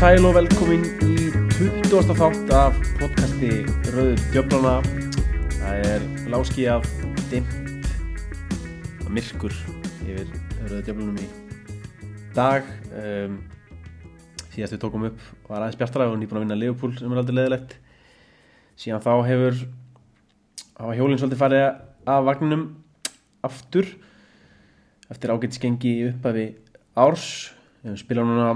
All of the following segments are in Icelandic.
Sæl og velkomin í 20. þátt af podcasti Rauður Djöflana. Það er láski af dimmt og myrkur yfir Rauður Djöflunum í dag. Um, síðast við tókum upp var aðeins bjartara og nýbúin að vinna Leopold sem er aldrei leðilegt. Síðan þá hefur hafa hjólinn svolítið farið af vagninum aftur eftir ágætisgengi uppafi árs. Við spilað núna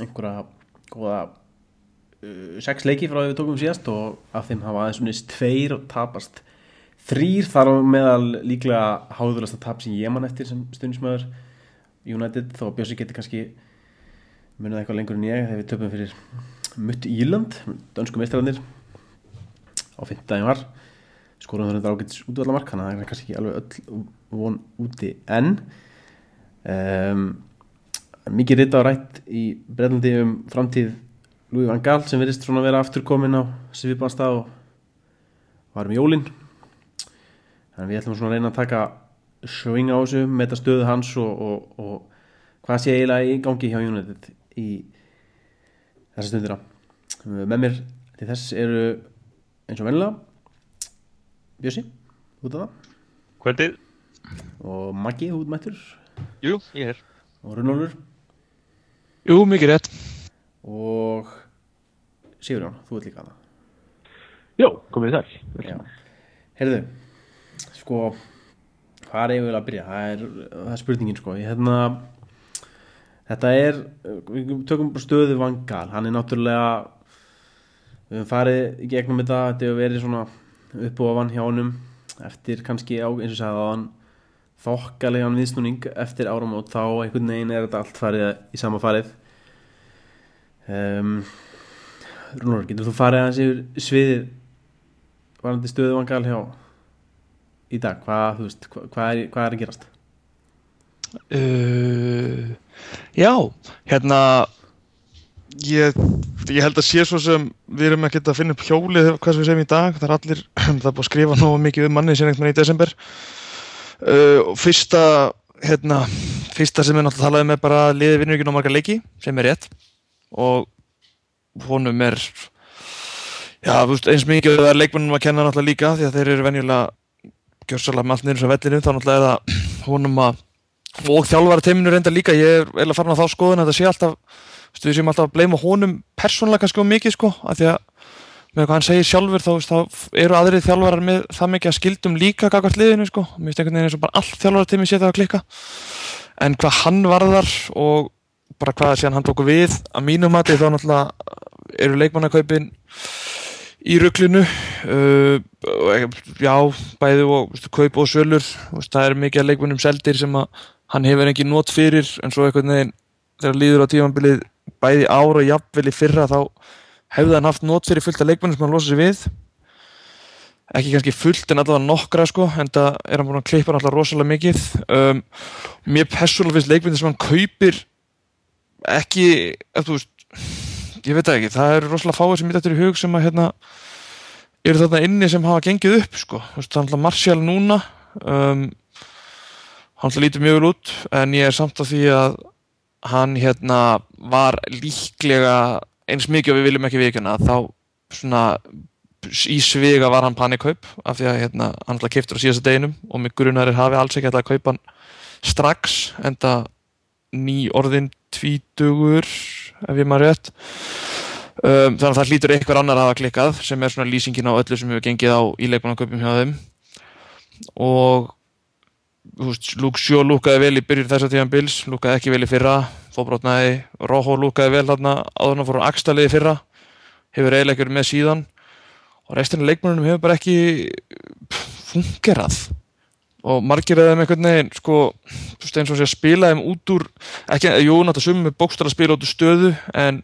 einhverja góða uh, sex leiki frá því við tókum síðast og af þeim hafa aðeins unnist tveir og tapast þrýr þar á meðal líklega háðurlasta tap sem ég mann eftir sem stundismöður United þó Björsi geti kannski munið eitthvað lengur en ég þegar við töpum fyrir Mutt Íland dönsku mestrarannir á fymtdægin var skorum það þetta ágætis útvallamark þannig að það er kannski ekki alveg öll von úti enn. Um, mikið rita á rætt í Breitlandi um framtíð Louis van Gaal sem verist svona að vera afturkomin á Svipanstað og var um jólin. Þannig við ætlum svona að reyna að taka swing á þessu, meta stöðu hans og, og, og hvað sé eiginlega í gangi hjá United í þessa stundina. Með mér til þess eru eins og vennilega Bjössi, út af það Kvöldið? og Maggi, útmættur Jú, ég er. Og Runnólfur Jú, mikið rétt. og Sigurjón, þú ert líka hana Jó, komið þér. Heyrðu, sko hvað er eiginlega að byrja? Það er, það er spurningin sko Ég, hérna, þetta er við tökum bara stöðu vangal hann er náttúrulega við höfum farið í gegnum þetta þetta hefur verið svona upp og ofan hjá honum eftir kannski á, eins og sagði á hann þokkalegan viðsnúning eftir áramót þá einhvern veginn er þetta allt farið í sama farið um, Rúnar, getur þú farið aðeins yfir sviðið varandi stöðu vangal hjá í dag, hvað, þú veist, hvað, hvað, er, hvað er að gerast? Uh, já, hérna, ég, ég held að sé svo sem við erum ekkert að finna upp hjólið hvað sem við segjum í dag. Það er allir, það er búið að skrifa nógu mikið um manni sem einhvern veginn í desember. Uh, fyrsta, hérna, fyrsta sem við náttúrulega talaðum með bara liði vinnur ekki ná marga leiki, sem er rétt. Og honum er, já, veist, eins mikið það er leikmennum að kenna náttúrulega líka því að þeir eru venjulega gjörsalega með allt niður sem vellinu þá náttúrulega er það honum að og þjálfara teiminu reynda líka ég er eða farin á þá skoðun að það sé alltaf við séum alltaf að bleima honum persónulega kannski og mikið sko af því að með hvað hann segir sjálfur þá, þá eru aðrið þjálfarar með það mikið að skildum líka kakvart liðinu sko. Mér finnst einhvern veginn eins og bara allt þjálfara teimi sé það að klikka. En hvað hann varðar og bara hvað síðan hann tóku við að mínum mati þá náttúrulega eru leikmannakaupin í rugglinu uh, já, bæði og veistu, kaup og sölur. Veistu, það er mikið að leikmennum seldir sem að hann hefur ekki nót fyrir. En svo einhvern veginn þegar líður á tímanbilið bæði ára jafnvel í fyrra þá hefði hann haft nót fyrir fullt af leikmennum sem hann losa sig við? Ekki kannski fullt en allavega nokkra sko en það er hann búin að klippa alltaf rosalega mikið. Um, mér persónulega finnst leikmennir sem hann kaupir ekki, þú veist ég veit ekki, það eru rosalega fáið sem mitt eftir í hug sem að hérna eru þarna inni sem hafa gengið upp sko, þú veist, það er alltaf Marcial núna um, hann alltaf lítur mjög vel út en ég er samt að því að hann hérna var líklega eins mikið og við viljum ekki vikuna þá svona í svega var hann panikkaup af því að hérna hann alltaf kiptur á síðasta deginum og mig grunar er hafi alls ekki alltaf að kaupa hann strax en það ný orðin tvítugur ef ég maður rétt. Um, þannig að það hlýtur einhver annar að hafa klikkað sem er svona lýsingin á öllu sem hefur gengið á í leikmannaköpum hjá þeim. Og veist, Luke Sjó lúkaði vel í byrjun þess að tíðan bils lúkaði ekki vel í fyrra fóbrotnaði, Róhó lúkaði vel þarna áður hann fór hann axtaliði fyrra hefur eiginlega ekki verið með síðan. Og restina leikmannunum hefur bara ekki fungerað. Og margir eða með einhvern veginn sko, eins og sé að spila þeim út úr ekki, jú, náttúrulega sumum með bókstar að spila út úr stöðu en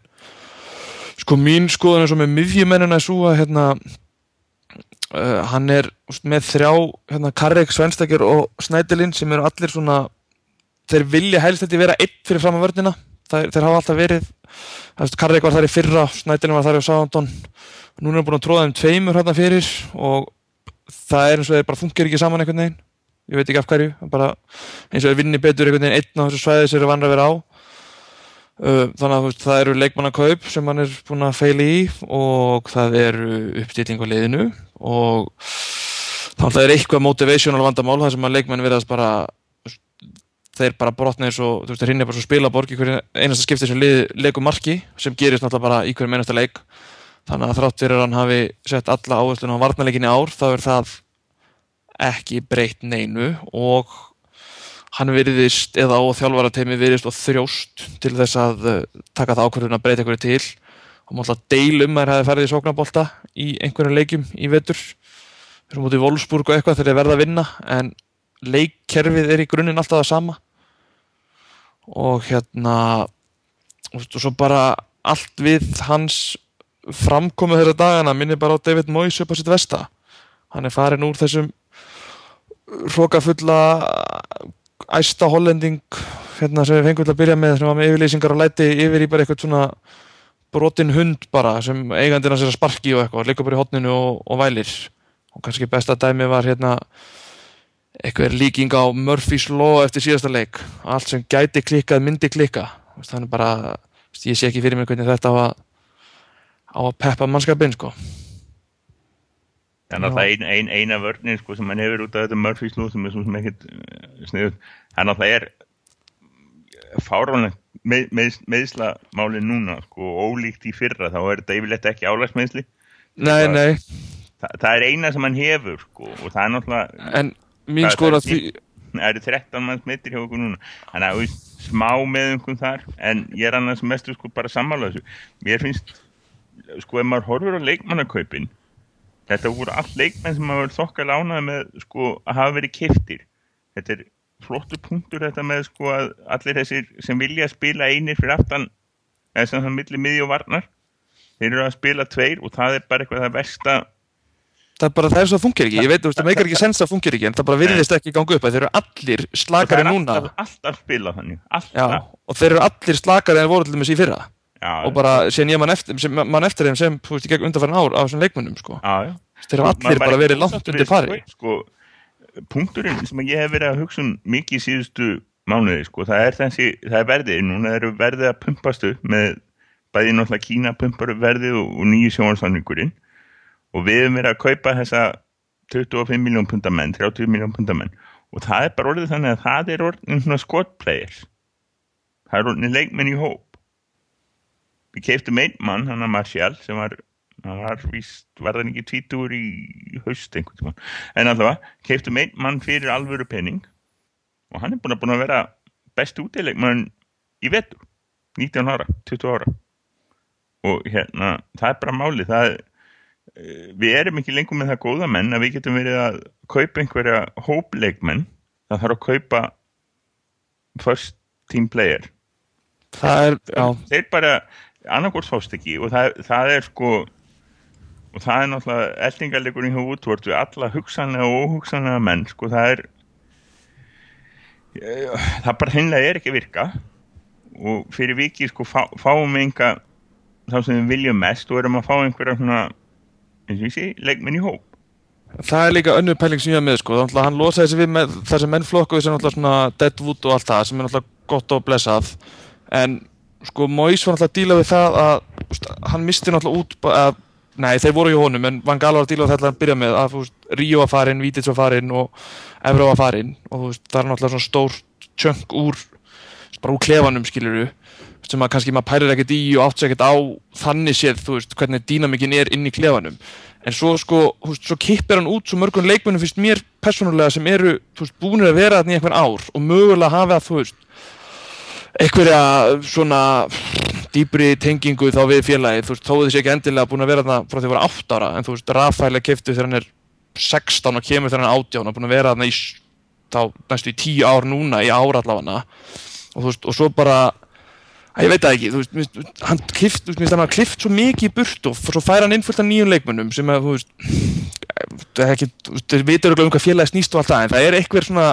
sko mín skoðun eins og með miðjumennina er svo að hérna uh, hann er með þrjá hérna Karreg, Svenstakir og Snædelin sem eru allir svona þeir vilja helst þetta vera eitt fyrir fram á vörnina. Þeir, þeir hafa alltaf verið Karreg var þar í fyrra, Snædelin var þar í Sáðandón núna er búin að tróða þeim tveimur hérna fyrir og það er eins og þeir bara funkar ekki saman einhvern veginn. Ég veit ekki af hverju, bara eins og þeir vinni betur einhvern veginn einn á þessu svæði sem þeir vann að vera á. Uh, þannig að veist, það eru leikmannakaup sem hann er búin að feila í og það eru uppstilling á liðinu og það er eitthvað motivational vandamál þar sem að leikmenn verðast bara þeir bara brotna eins og þú veist, þeir hinja bara svo spilaborg í hverju einasta skipti sem leikum marki sem gerist náttúrulega bara í hverju einasta leik. Þannig að þrátt fyrir að hann hafi sett alla áherslun á varnarleikinni ár þá er það ekki breytt neinu og hann virðist eða á þjálfarateimi virðist og þrjóst til þess að uh, taka það ákvörðun að breyta einhverju til og mátt að deilum að það hefði ferðið í sóknabólta í einhverjum leikjum í erum út í Wolfsburg og eitthvað þegar þeir verða að vinna en leikkerfið er í grunninn alltaf það sama. Og hérna og svo bara allt við hans framkomið þeirra dagana minnir bara á David Moyes upp á sitt vesta hann er farin úr þessum hrókafulla æsta hollending hérna sem við fengum til að byrja með sem var með yfirlýsingar og læti yfir í bara eitthvað svona brotin hund bara sem eigandinn hans er að sparki og eitthvað, liggur bara í hotninu og, og vælir. Og kannski besta dæmi var hérna eitthvað líking á Murphy's Law eftir síðasta leik. Allt sem gæti klikkað myndi klikka. Þannig bara, ég sé ekki fyrir mig hvernig þetta á að á að peppa mannskapinn sko. Þannig að það er ein, ein, eina vörnin sko, sem hann hefur út af þetta Murphy's Law sem er svo sem ekkert uh, sniðut. Þannig að það er fáránlegt með, með, meðslamáli núna sko, og ólíkt í fyrra þá er þetta yfirleitt ekki álagsmeðsli. Nei, Það- nei, Þa, það er eina sem hann hefur sko, og það er náttúrulega, en mín Það- skor það að því það eru 13 manns mittir hjá okkur núna. Þannig að veist, smá með einhvern þar en ég er annars mestu sko bara sammála þessu. Mér finnst, sko ef maður horfir á leikmannakaupin þetta voru allt leikmenn sem hafa verið þokkal ánað með sko að hafa verið kiftir þetta er flottu punktur þetta með sko að allir þessir sem vilja spila einir fyrir aftan eða sem það milli miði og varnar þeir eru að spila tveir og það er bara eitthvað það versta. Það er bara það svo að fungir ekki, ég veit, þú veist, það meikar ekki sens að fungir ekki, en það bara virðist ekki ganga upp að þeir eru allir og það slakari er núna. alltaf, alltaf spila þannig já, alltaf. og þeir eru allir slakari en voru til dæmis í fyrra. Já, og bara síðan ég mann eftir, sem, mann eftir þeim sem, undanfærin ár á þessum leikmönnum, sko, já, já. þeir eru allir bara verið langt undir pari. sko, punkturinn sem ég hef verið að hugsa um mikið síðustu mánuði sko, það er þessi, það er verðið. Núna eru verðið að pumpast upp með bæði náttúrulega Kína pumpar verðið og, og nýju sjónarsamningurinn og við hefum verið að kaupa þessa 25 miljón pundamenn 30 miljón pundamenn og það er bara orðið þannig að það er orðin svona players það er orðin leikmenn í hóp. Við keiftum einn mann, hann að Martial sem var var það ekki tvítur í haust einhvern tímann, en allavega keiftum einn mann fyrir alvöru penning og hann er búin að, búin að vera best útilegmann í vetur 19 ára, 20 ára. Og hérna, það er bara máli það eh, við erum ekki lengur með það góða menn að við getum verið að kaupa einhverja hópleikmenn. Það þarf að kaupa first team player. Það er, já, þeir bara annarkort fást ekki og það, það er sko og það er náttúrulega eldingarleikurinn hjá útvort við alla hugsanlega og óhugsanlega menn sko það er það bara hennilega er ekki virka. Og fyrir viki sko fá, fáum við enga þá sem við viljum mest og erum að fá einhverja svona eins og ég sé, leikmenn í hóp. Það er líka önnur pæling sem ég hef með, sko, þannig að hann losaði sig við með þessi mennflokku sem náttúrulega svona Deadwood og allt það, sem er náttúrulega gott og blessað. En sko Mois var náttúrulega að díla við það að hann misti náttúrulega út að, nei þeir voru hjá honum en Van Gaal var að díla við þetta að byrja með að Ríó var farin, Vítids var farin og Evra var farin og veist, það er náttúrulega svona stórt tjönk úr bara úr klefanum skiluru sem að kannski maður pærir ekkert í og átt sér ekkert á þannig séð, veist, hvernig dýnamikinn er inn í klefanum. En svo sko, veist, svo kippir hann út svo mörgum leikmennum finnst mér persónulega sem eru, búinir að vera þarna í einhvern ár og mögulega hafa, einhverja svona dýbri tengingu þá við félagið, þú veist, þó þessi ekki endilega búin að vera þarna frá því að vera 8 ára, en þú veist, Rafael er keiftu þegar hann er 16 og kemur þegar hann er 18 og búin að vera þarna í þá næstu í 10 ár núna í ára allavega. Og þú veist, og svo bara að ég veit það ekki, þú veist, hann klift, þú veist, hann klift svo mikið í burt og svo fær hann inn fullt af nýjum leikmönnum sem að, þú veist, það er ekki, þú vitur um hvað félagi snýst og allt það, en það er eitthvað svona,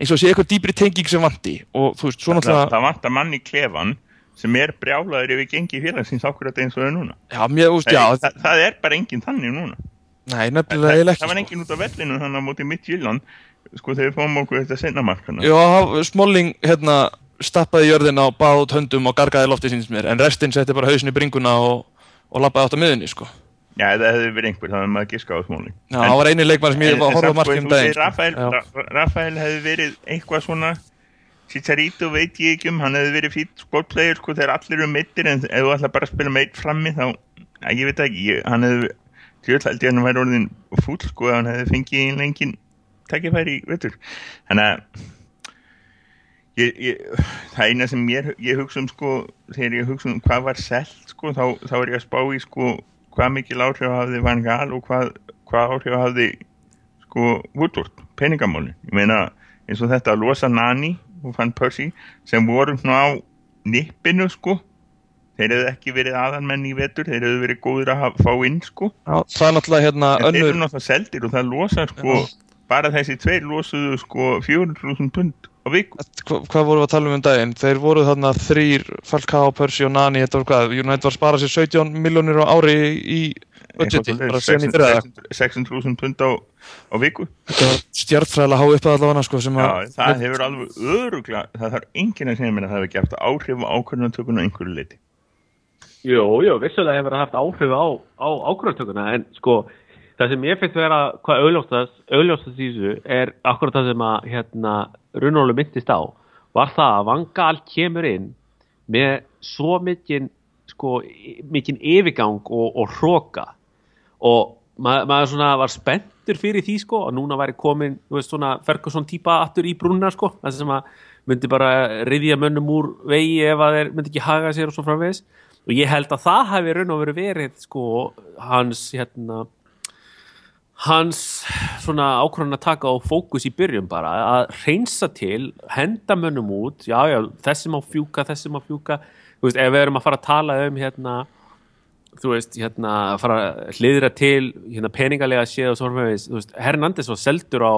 eins og sé eitthvað dýbri tenging sem vanti. Og þú veist, svo það, náttúrulega, það vantar mann í klefan sem er brjálaður yfir gengi félagsins akkurat eins og það er núna já, mér, veist, já, það, það er bara enginn þannig núna nei, það, nefnilega eiginlega það var ekki, enginn út af vellinu þannig að móti mitt Jylland sko þegar við fáum okkur þetta senna markana sko. Já, Smalling, hérna, stappaði og báð út höndum og gargaði lofti síns mér en restinn setti bara hausin í bringuna og, og lappaði átt á miðunni sko. Já, það hefði verið einhver, það hefði maður giska á smóli Já, það var eini leikmann sem ég var að horfa á markið um daginn sko. Rafael hefði verið eitthvað svona Chicharito veit ég ekki um, hann hefði verið fýtt skotplayer sko þegar allir eru meittir en ef þú ætla bara að spila meitt frammi þá, að, ég veit ekki, ég, hann hefði að hann væri orðin fúll sko hann hefði fengið í lengin takkifæri í veitur. Þannig að ég, ég, það eina sem ég hugsa um sko þegar ég hugsa um hvað var selt sko þá, þá er ég að spá í sko hvað mikil áhrif hafði Van Gaal og hvað, hvað áhrif hafði sko Woodward, peningamálin. Ég meina eins og þetta að losa Nani og Van Persie sem voru svona á nippinu sko. Þeir hefðu ekki verið aðalmenn í vetur þeir hefðu verið góður að fá inn sko. Já, það er náttúrulega hérna en þeir önnur eru náttúrulega seldir og það losa sko. Bara þessi tveir losuðu sko 400.000 pund á viku. Hva, hvað vorum við að tala um um daginn? Þeir voru þarna þrýr, Falcao, Percy og Nani þetta var hvað, United var að spara sér 17 miljónir á ári í budgeti bara síðan í fyrra 600.000 pund á, á viku. Þetta var stjartfræðilega há upp að allavega sko, sem Já, að það hefur alveg örugla það þarf enginn að segja mér að það hefur gert áhrif á ákvörðunartökun á einhverju leiti Jú, jú, vissulega hefur það haft áhrif á, á ákvörðartökuna en sko, það sem ég finnst vera hvað augljóstast í þessu er akkurat það sem að hérna Runólu myndist á, var það að Vangal kemur inn með svo mikinn sko, mikinn yfirgang og, og hróka og ma maður svona var spenntur fyrir því sko og núna væri komin, þú veist svona Ferguson típa aftur í brúnna sko, það sem að myndi bara riðja mönnum úr vegi ef að þeir myndi ekki haga sér og svo framvegis. Og ég held að það hafi raun og verið verið sko hans hérna hans svona ákvörðan að taka á fókus í byrjun bara að reynsa til, henda mönnum út já já, þessi má fjúka, þessi má fjúka. Þú veist, ef við erum að fara að tala um hérna þú veist, hérna, að fara hliðra til hérna peningalega séð og svo framvegis, þú veist, Hernandez var seldur á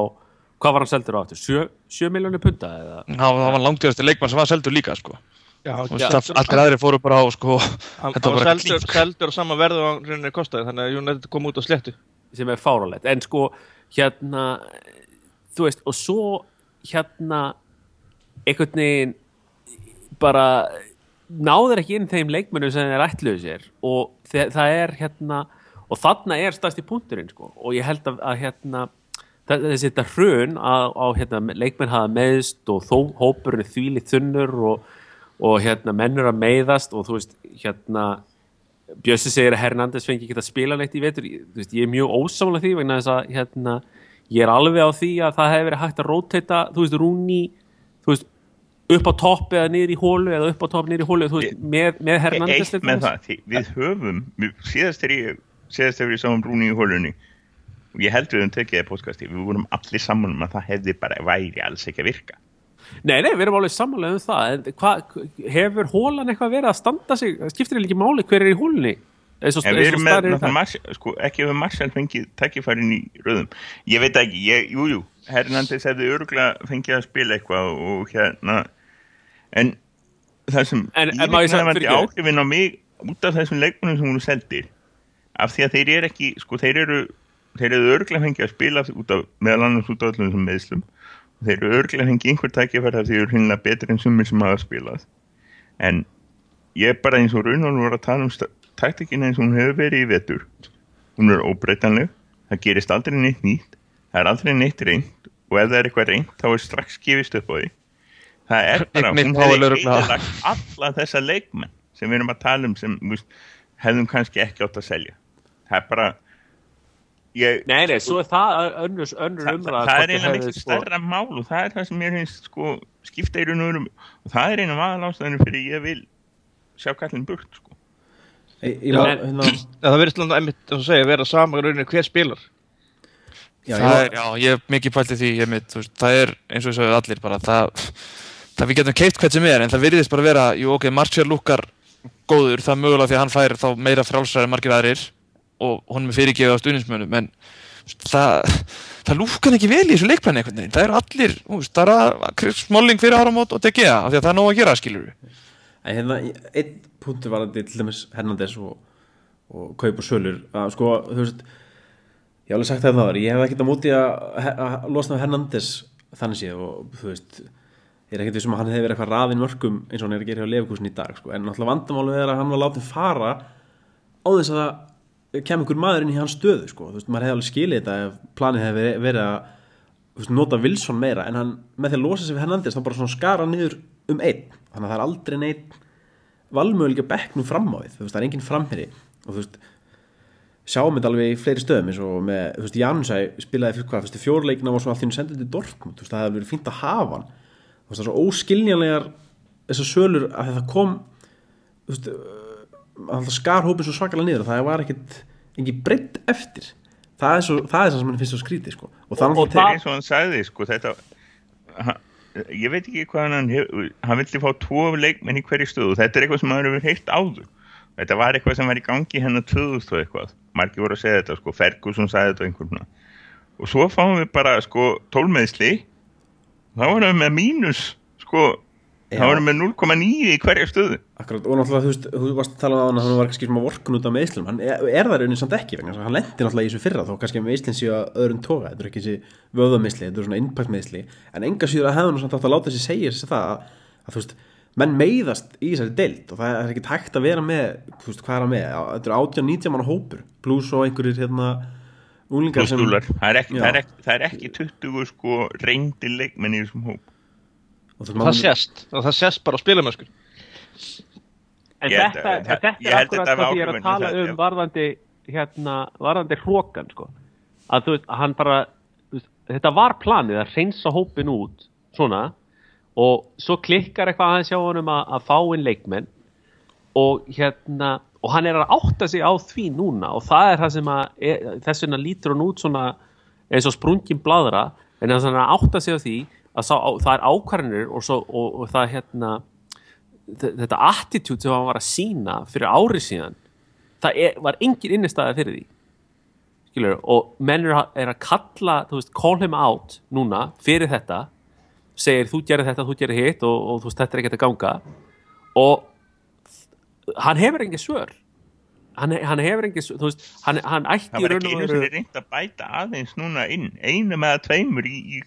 hvað var hann seldur á aftur? 7, 7 miljónir punta eða? það var langtíðasti leikmann sem var seldur líka sko. Já, veist, það- allir aðrir fóru bara á sko, hann var seldur, seldur á sama verðu og hann rauninni kostaði þannig að United kom út á slettu sem er fáralegt en sko hérna þú veist og svo hérna einhvern veginn bara náður ekki inn þeim leikmennum sem þeir ætluðu sér og það er hérna og þarna er stærsti punkturinn sko. Og ég held að, að hérna þe- þessi þetta hrun á hérna, leikmenn hafa meðst og þó hópurinn er þvílið þunnur og, og hérna mennur að meiðast og þú veist hérna Bjössi segir að Hernandez fengi ekki að spila neitt í vetur. Ég, veist, ég er mjög ósálega því vegna þess að hérna, ég er alveg á því að það hefur verið hægt að róteita þú veist, Rúni þú veist, upp á topp eða niður í hólu eða upp á topp niður í hólu veist, með, með Hernandez eitt með það, við höfum við, síðast þegar ég síðast þegar ég sáum Rúni í hólunni og ég held við tekið það podcasti, við vorum allir saman um að það hefði bara væri alls ekki að virka. Nei, nei, við erum alveg sammálega um það en hva, hefur hólan eitthvað verið að standa sig skiptir ekki máli hver er í hólunni? Og, en við erum með, er Martial- sko, ekki hefur Marshall fengið takkifærin í röðum. Ég veit ekki, ég, jú, jú Hernandez hefði örgulega fengið að spila eitthvað og hérna en það sem En- ég segja- ívilnandi fyrirgefðu. áhrifin á mig út af þessum leikmunum sem voru seldir af því að þeir eru ekki sko, þeir eru, þeir eru örgulega fengið að spila af, meðal annars út af öllum þessum meðslum og þeir eru örgulega fengið einhver takkifæri þar því þeir eru hinnlega betri en sumir sem hafa spilað. En ég er bara eins og Raunar voru að tala um taktikina eins og hún hefur verið í vetur. Hún er óbreytanleg það gerist aldrei neitt nýtt það er aldrei neitt reynd og ef það er eitthvað reynd þá er strax gefist upp á því það er bara, hún örugglega- eðalagt alla þessa leikmenn sem við erum að tala um sem veist, hefðum kannski ekki átt að selja. Það er bara ég, Nei, nei, svo er það önnur, umræða það er eiginlega hefðu, miklu sko- stærra mál og það er það sem mér finnst sko, skipta í raun og verum og það er einu aðal ástæðinu fyrir ég vil sjá kallin burt sko. Ég, ég Já. var, hérna, það verðist alltaf einmitt, og segja, vera sama rauninni hver spilar. Já, ég það er, já, ég hef mikið pælt í því ég mitt, veist, það er eins og ég sagði allir bara, það, það við getum keipt hvert sem er en það virðist bara vera, jú ok, Martial lukkar góður, það er mögulega því að hann fær þá meira frálsræði margir aðrir og honum er fyrirgefið á stuðnismönum en það, það lúkkan ekki vel í þessu leikplæni einhvern veginn, það eru allir veist, það er að smalling fyrir áramót og DG af því að það er nóg að gera, skilur við hérna, einn punktur varandi til dæmis Hernandez og, og kaup og sölur að sko, þú veist ég hef alveg sagt það það ég hef ekkert á móti að, að losna Hernandez þannig séð og þú veist ég er ekkert við sem hann hefði verið eitthvað raðin mörgum eins og hann er að gera hjá Leifkusin í dag sko. en náttúrulega vandamálu er að hann var látið fara á þess að það kem einhver maður inn í hans stöðu sko. þú veist, maður hefði alveg skilið þetta ef planið hefði verið- að veist, nota Wilson meira. En hann með því að losa sig við Hernandez þá bara svona skara niður um einn. Þannig að það er aldrei neitt valmöguleika bekknum fram á við. Þú veist, það er enginn framherri og þú veist sjáum þetta alveg í fleiri stöðum eins og með, þú veist, Jansæ spilaði fyrir hvað, fjórleikina var svo allt í hennu sendið til Dortmund, þú veist, það hefði verið fínt að hafa hann það er svo óskiljanlegar þessar sölur að það kom veist, að það skar hópin svo svakalega niður það var ekkit engin breytt eftir. Það er svo, það er sem mann finnst svo skrítið sko. og Og- og Það er eins og hann sagði sko þetta hann, ég veit ekki hvað hann hann vildi fá tvo leikmenn í hverju stöðu. Þetta er eitthvað sem hann hefur heilt áður. Þetta var eitthvað sem var í gangi hennar 2000 og eitthvað, margir voru að segja þetta sko Ferguson sagði þetta einhvern og svo fáum við bara sko tólmeðsli þá erum við með mínus sko, þá Já. erum við 0,9 í hverju stöðu. Akkurat, og náttúrulega, þú veist, þú varst að tala um að hann var kannski svona vorkun út af meðslum hann er, er það raunin samt ekki, þess að hann lendi náttúrulega í þessu fyrra þó kannski meðslinn séu að öðrum toga. Þetta er ekki þessi vöðameðsli, þetta er svona impact meðsli en enga síður að hefða nú samt átt að láta þessi segja þessi það að, að þú veist menn meiðast í þessari deild og það er ekki tækt að vera með, þú veist, hvað er að með? Já, þetta er 18-19 manna hópur pluss og einhverjir hérna unglingar sem það er ekki, það er ekki, það er ekki 20 sko reyndi leikmenn í þessum hóp. Og það maður- sést, og það sést bara á spilamöskur En Ég þetta, en þetta ég er akkurat þetta það því ég er að tala það- um varðandi hérna, varðandi hrókan sko. að þú veist, að hann bara veist, þetta var planið að reynsa hópin út svona. Og svo klikkar eitthvað aðeins hjá honum að, að fá inn leikmenn. Og hérna og hann er að átta sig á því núna og það er það sem að er, þess vegna lítur hann út svona eins og sprungin bladra en þess að hann átta sig á því að sá, það er ákvarðanir og, og, og það hérna þe- þetta attitude sem hann var að sína fyrir ári síðan það er, var engin innistæða fyrir því. Skilur, og menn er að, er að kalla, veist, call him out núna fyrir þetta segir þú gerir þetta, þú gerir hitt og, og veist, þetta er ekkert að ganga. Og hann hefur engin svör. Hann, hann hefur engin svör, þú veist, hann, hann ætti það í var raun ekki og einu sem reynd að bæta aðeins núna inn einum eða tveimur í, í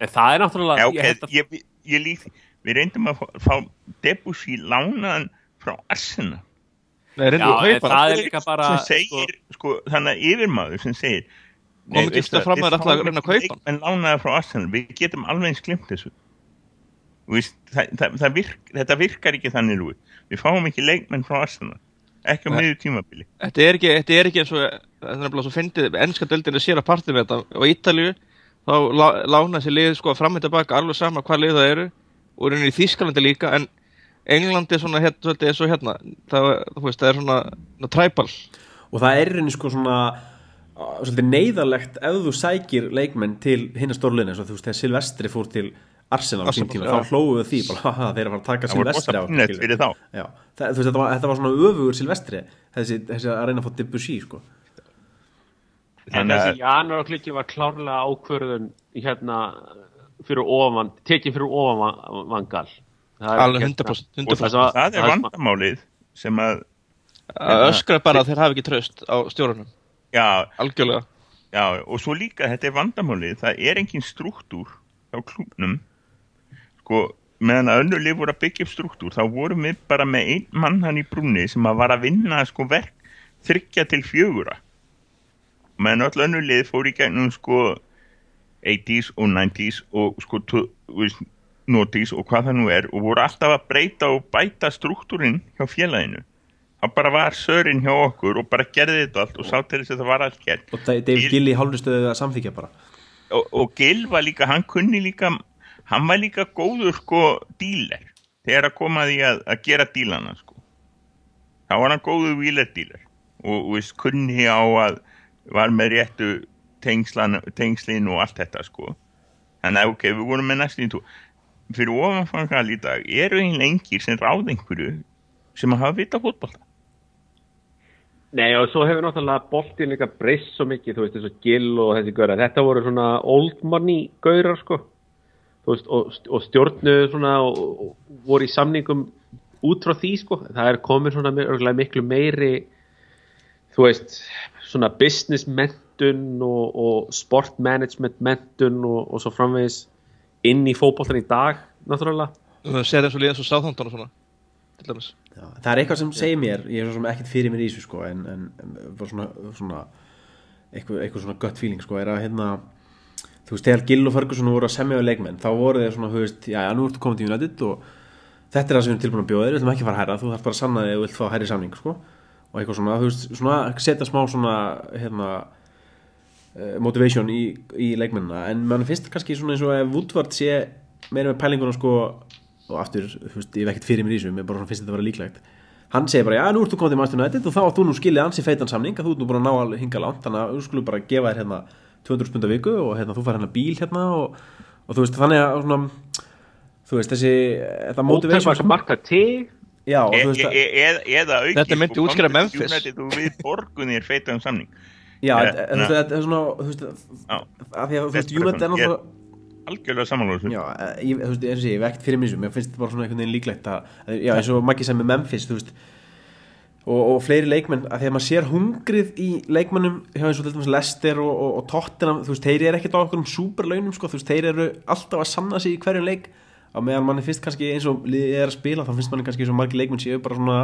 en það er náttúrulega Já, ég ok, held að- ég, ég, ég því við reyndum að fá, fá Debussy lánaðan frá að en kaupa það er líka bara segir, sko, þannig að yfirmaður sem segir Kom ekki alltaf fram að það ætla að fáum reyna að kaupa leikmenn lánaða frá Arsenal, við getum alveg eins glimt þessu. Þú veist, það, það, það virk, þetta virkar ekki þannig Lúi. Við fáum ekki leikmenn frá Arsenal. Ekki á miður tímabili. Þetta er ekki, þetta er ekki eins og þetta er nefnilega svo fyndið, ennska deildin er sér að partið með þetta. Og Ítalíu þá lá- lána sér liðið sko fram og tilbaka alveg sama hvað lið það eru. Og rauninni í Þískalandi líka en Englandi er svona hérna, svolítið eins og hérna. Það, þú veist, það er svona, svona træpal og það er reyni sko svona svolítið neyðarlegt ef þú sækir leikmenn til hinna stórliðin eins og þú veist þegar Silvestri fór til Arsenal á sín tíma, þá hlóðu við því bara, haha, þeir eru að fara að taka Silvestri á Já, það, þú veist, þetta, var, þetta var svona öfugur Silvestri þessi, þessi að reyna að fá Debussy sko. En að- þessi janúar klikki var klárlega ákvörðun hérna fyrir ofan, tekin fyrir ofan vangal. alveg 100%, og 100%. það, var- það er vandamálið sem að að öskra bara að þeir hafi ekki tröst á stjórunum, já, algjörlega Já, og svo líka, þetta er vandamálið, það er engin struktúr á klúbnum, sko, meðan að önnur lið voru að byggja upp struktúr, þá vorum við bara með einn mann hann í brúnni sem að var að vinna, sko, verk þryggja til fjögura. Meðan öll önnur lið fór í gegnum, sko, 80s og 90s og, sko, tu- þú veist, notis og hvað það nú er og voru alltaf að breyta og bæta struktúrin hjá félaginu. Það bara var sörinn hjá okkur og bara gerði þetta allt og sá til þess að það var allt gert og Da- David Gil- Gill í hálfri stöðu að samþykja bara og, og Gil var líka, hann kunni líka hann var líka góður sko díler, þegar að koma því að, að gera dílana sko. Þá var hann góður víler díler. Og, og veist, kunni á að var með réttu tengslan, tengslin og allt þetta sko. Þannig að ok, við vorum með næstin tó fyrir ofanfangal í dag eru einlega engir sem ráð einhverju sem að hafa vita fótbolta? Nei og svo hefur náttúrulega boltin líka breyst svo mikið, þú veist, og gill og þessi gaurar. Þetta voru svona old money gaurar, sko. Veist, og, og stjórnuðu svona og, og voru í samningum út frá því, sko. Það er komin svona örugglega miklu meiri, þú veist, svona business mentun og, og sport management mentun og, og svo framvegis inn í fótboltan í dag náttúrulega Það sér eins og líðan svo sáþóndan og svona til dæmis Já, það er eitthvað sem segir mér, ég er svo sem ekkert fyrir mér í þessu sko, en, en, svona, svona eitthvað, eitthvað svona gött feeling sko, er að hérna þú veist, þegar Gill og Ferguson voru að semja við leikmenn, þá voru þeir svona, þú veist, já, já, nú ertu komið til United og þetta er það sem við erum tilbúin að bjóða þér, við ætlum ekki að fara að herra, þú þarf bara að sanna þig og vilt fá að herri samning, sko, og eitthvað svona, þú veist, svona, setja smá svona, hérna, eh, motivation í, í leikmennina, en mann finnst kannski svona eins og ef Woodward sé meira með pælinguna, sko, og aftur, þú veist, ég ekkert fyrir mér í þessu, mér bara finnst þetta að vera líklegt. Hann segir bara, já, nú ertu komið til United og þá átt þú nú skilið ansi feitan samning að þú ert nú búin að ná að hinga langt þannig að þú skulum bara gefa þér hérna 200 spunda viku og hérna þú fær hérna bíl hérna og, og þú veist, þannig að svona, þú veist, þessi þetta motivation Ótæmast marka til. Já, og E- þú veist, e- e- eða- Eða auki Þetta myndi útskýra Memphis. United og við borgunir feitum samning. Já, e- þetta er svona þú veist, að því að þú veist, Þetta er er náttúrulega Algjörlega samanlóðsum Já, ég, þú veist, eins og sé, ég ekkert fyrir þessu mér finnst þetta bara svona einhvern veginn líklegt að, já, eins og Maggi sem með Memphis, þú veist og, og fleiri leikmenn, að því að maður sér hungrið í leikmennum hjá eins og til dæmis Lester og, og, og Tottenham, þú veist, þeir eru ekkert á okkur um superlaunum, sko, þú veist, þeir eru alltaf að sanna sig í hverjum leik, á meðan manni finnst kannski eins og liðið er að spila, þá finnst manni kannski eins og margir leikmenn séu bara svona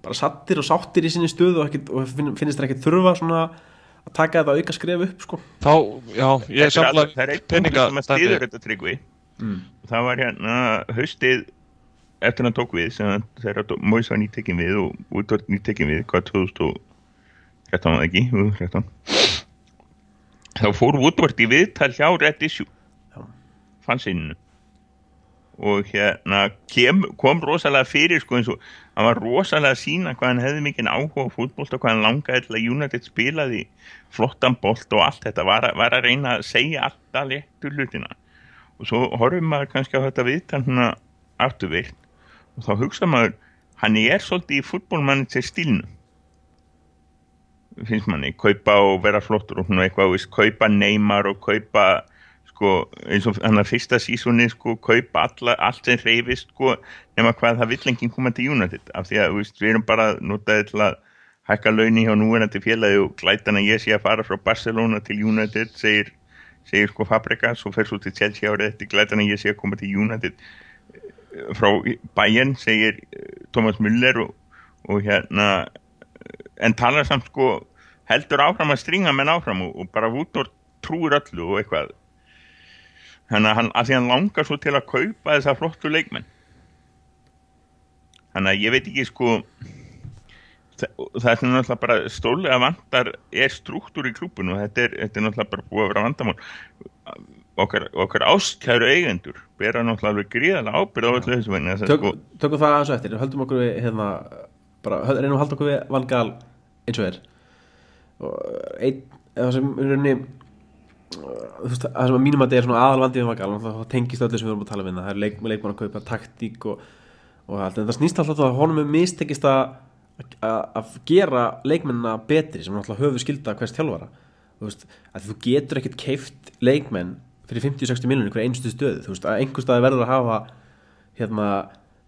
bara sattir og sáttir í sinni stöðu og, ekkit, og finn- finnst þeir ekkert þurfa svona að taka þetta auka skref upp, sko. Þá, já, ég er Það er alveg- það er peninga punktur sem að stiður þetta tryggvi. Það var hérna haustið eftir hann tók við sem þegar Móis var nýttekin við og út var nýttekin við hvað 2013 var það ekki jú, 13. þá fór Woodward í viðtal hjá Red Issue Já. fansinninu og hérna kem, kom rosalega fyrir sko eins og hann var rosalega að sína hvað hann hefði mikinn áhuga á fútbolt og hvað hann langaði til að United spilaði flottan bolt og allt þetta var, var að reyna að segja alltaf léttur hlutina og svo horfum maður kannski á þetta viðtal hérna afturvirt og þá hugsa maður hann er svolítið í fútbolmanager stílnu finnst manni, kaupa og vera flottur og svona eitthvað, veist, kaupa Neymar og kaupa sko, eins og hann að fyrsta sísoni sko, kaupa alla, allt sem reyfist sko, nema hvað það vill enginn koma til United. Af því að veist, við erum bara notaði til að hækka launi hjá núverandi félagi og glætan að ég sé að fara frá Barcelona til United segir, segir sko Fabregas og fer svo til Chelsea árið eftir glætan að ég sé að koma til United frá Bayern segir eh, Thomas Müller og, og hérna en talar samt sko heldur áfram að stringa menn áfram og, og bara Woodward trúir öllu og eitthvað. Þannig að hann, að hann langar svo til að kaupa þessa flottu leikmenn. Þannig að ég veit ekki sko það, er náttúrulega bara stólega vantar er struktúr í klúbun og þetta er, þetta er náttúrulega bara búið að vera vandamál okkar, okkar ástkæru eigendur bera náttúrulega alveg gríðalega ábyrð á öllu þessu Tök, sko, tökum það aðeins eftir. Höldum okkur við hérna, bara, reynum að halda okkur við vangal eins og er. Og einn eða sem rauninni veist, það sem að mínum að þetta er svona aðalvandi við vangal þá tengist öllu sem við erum að tala við það er leik, leikmann að kaupa taktík og, og allt, en það snýst alltaf að honum er mistekist að gera leikmennina betri sem alltaf höfu skilda hvers þjálfara. Þú veist, þú getur ekkert keift leikmenn fyrir 50-60 miljonir hver einstu stöðu, þú veist, að einhver staði verður að hafa hérna,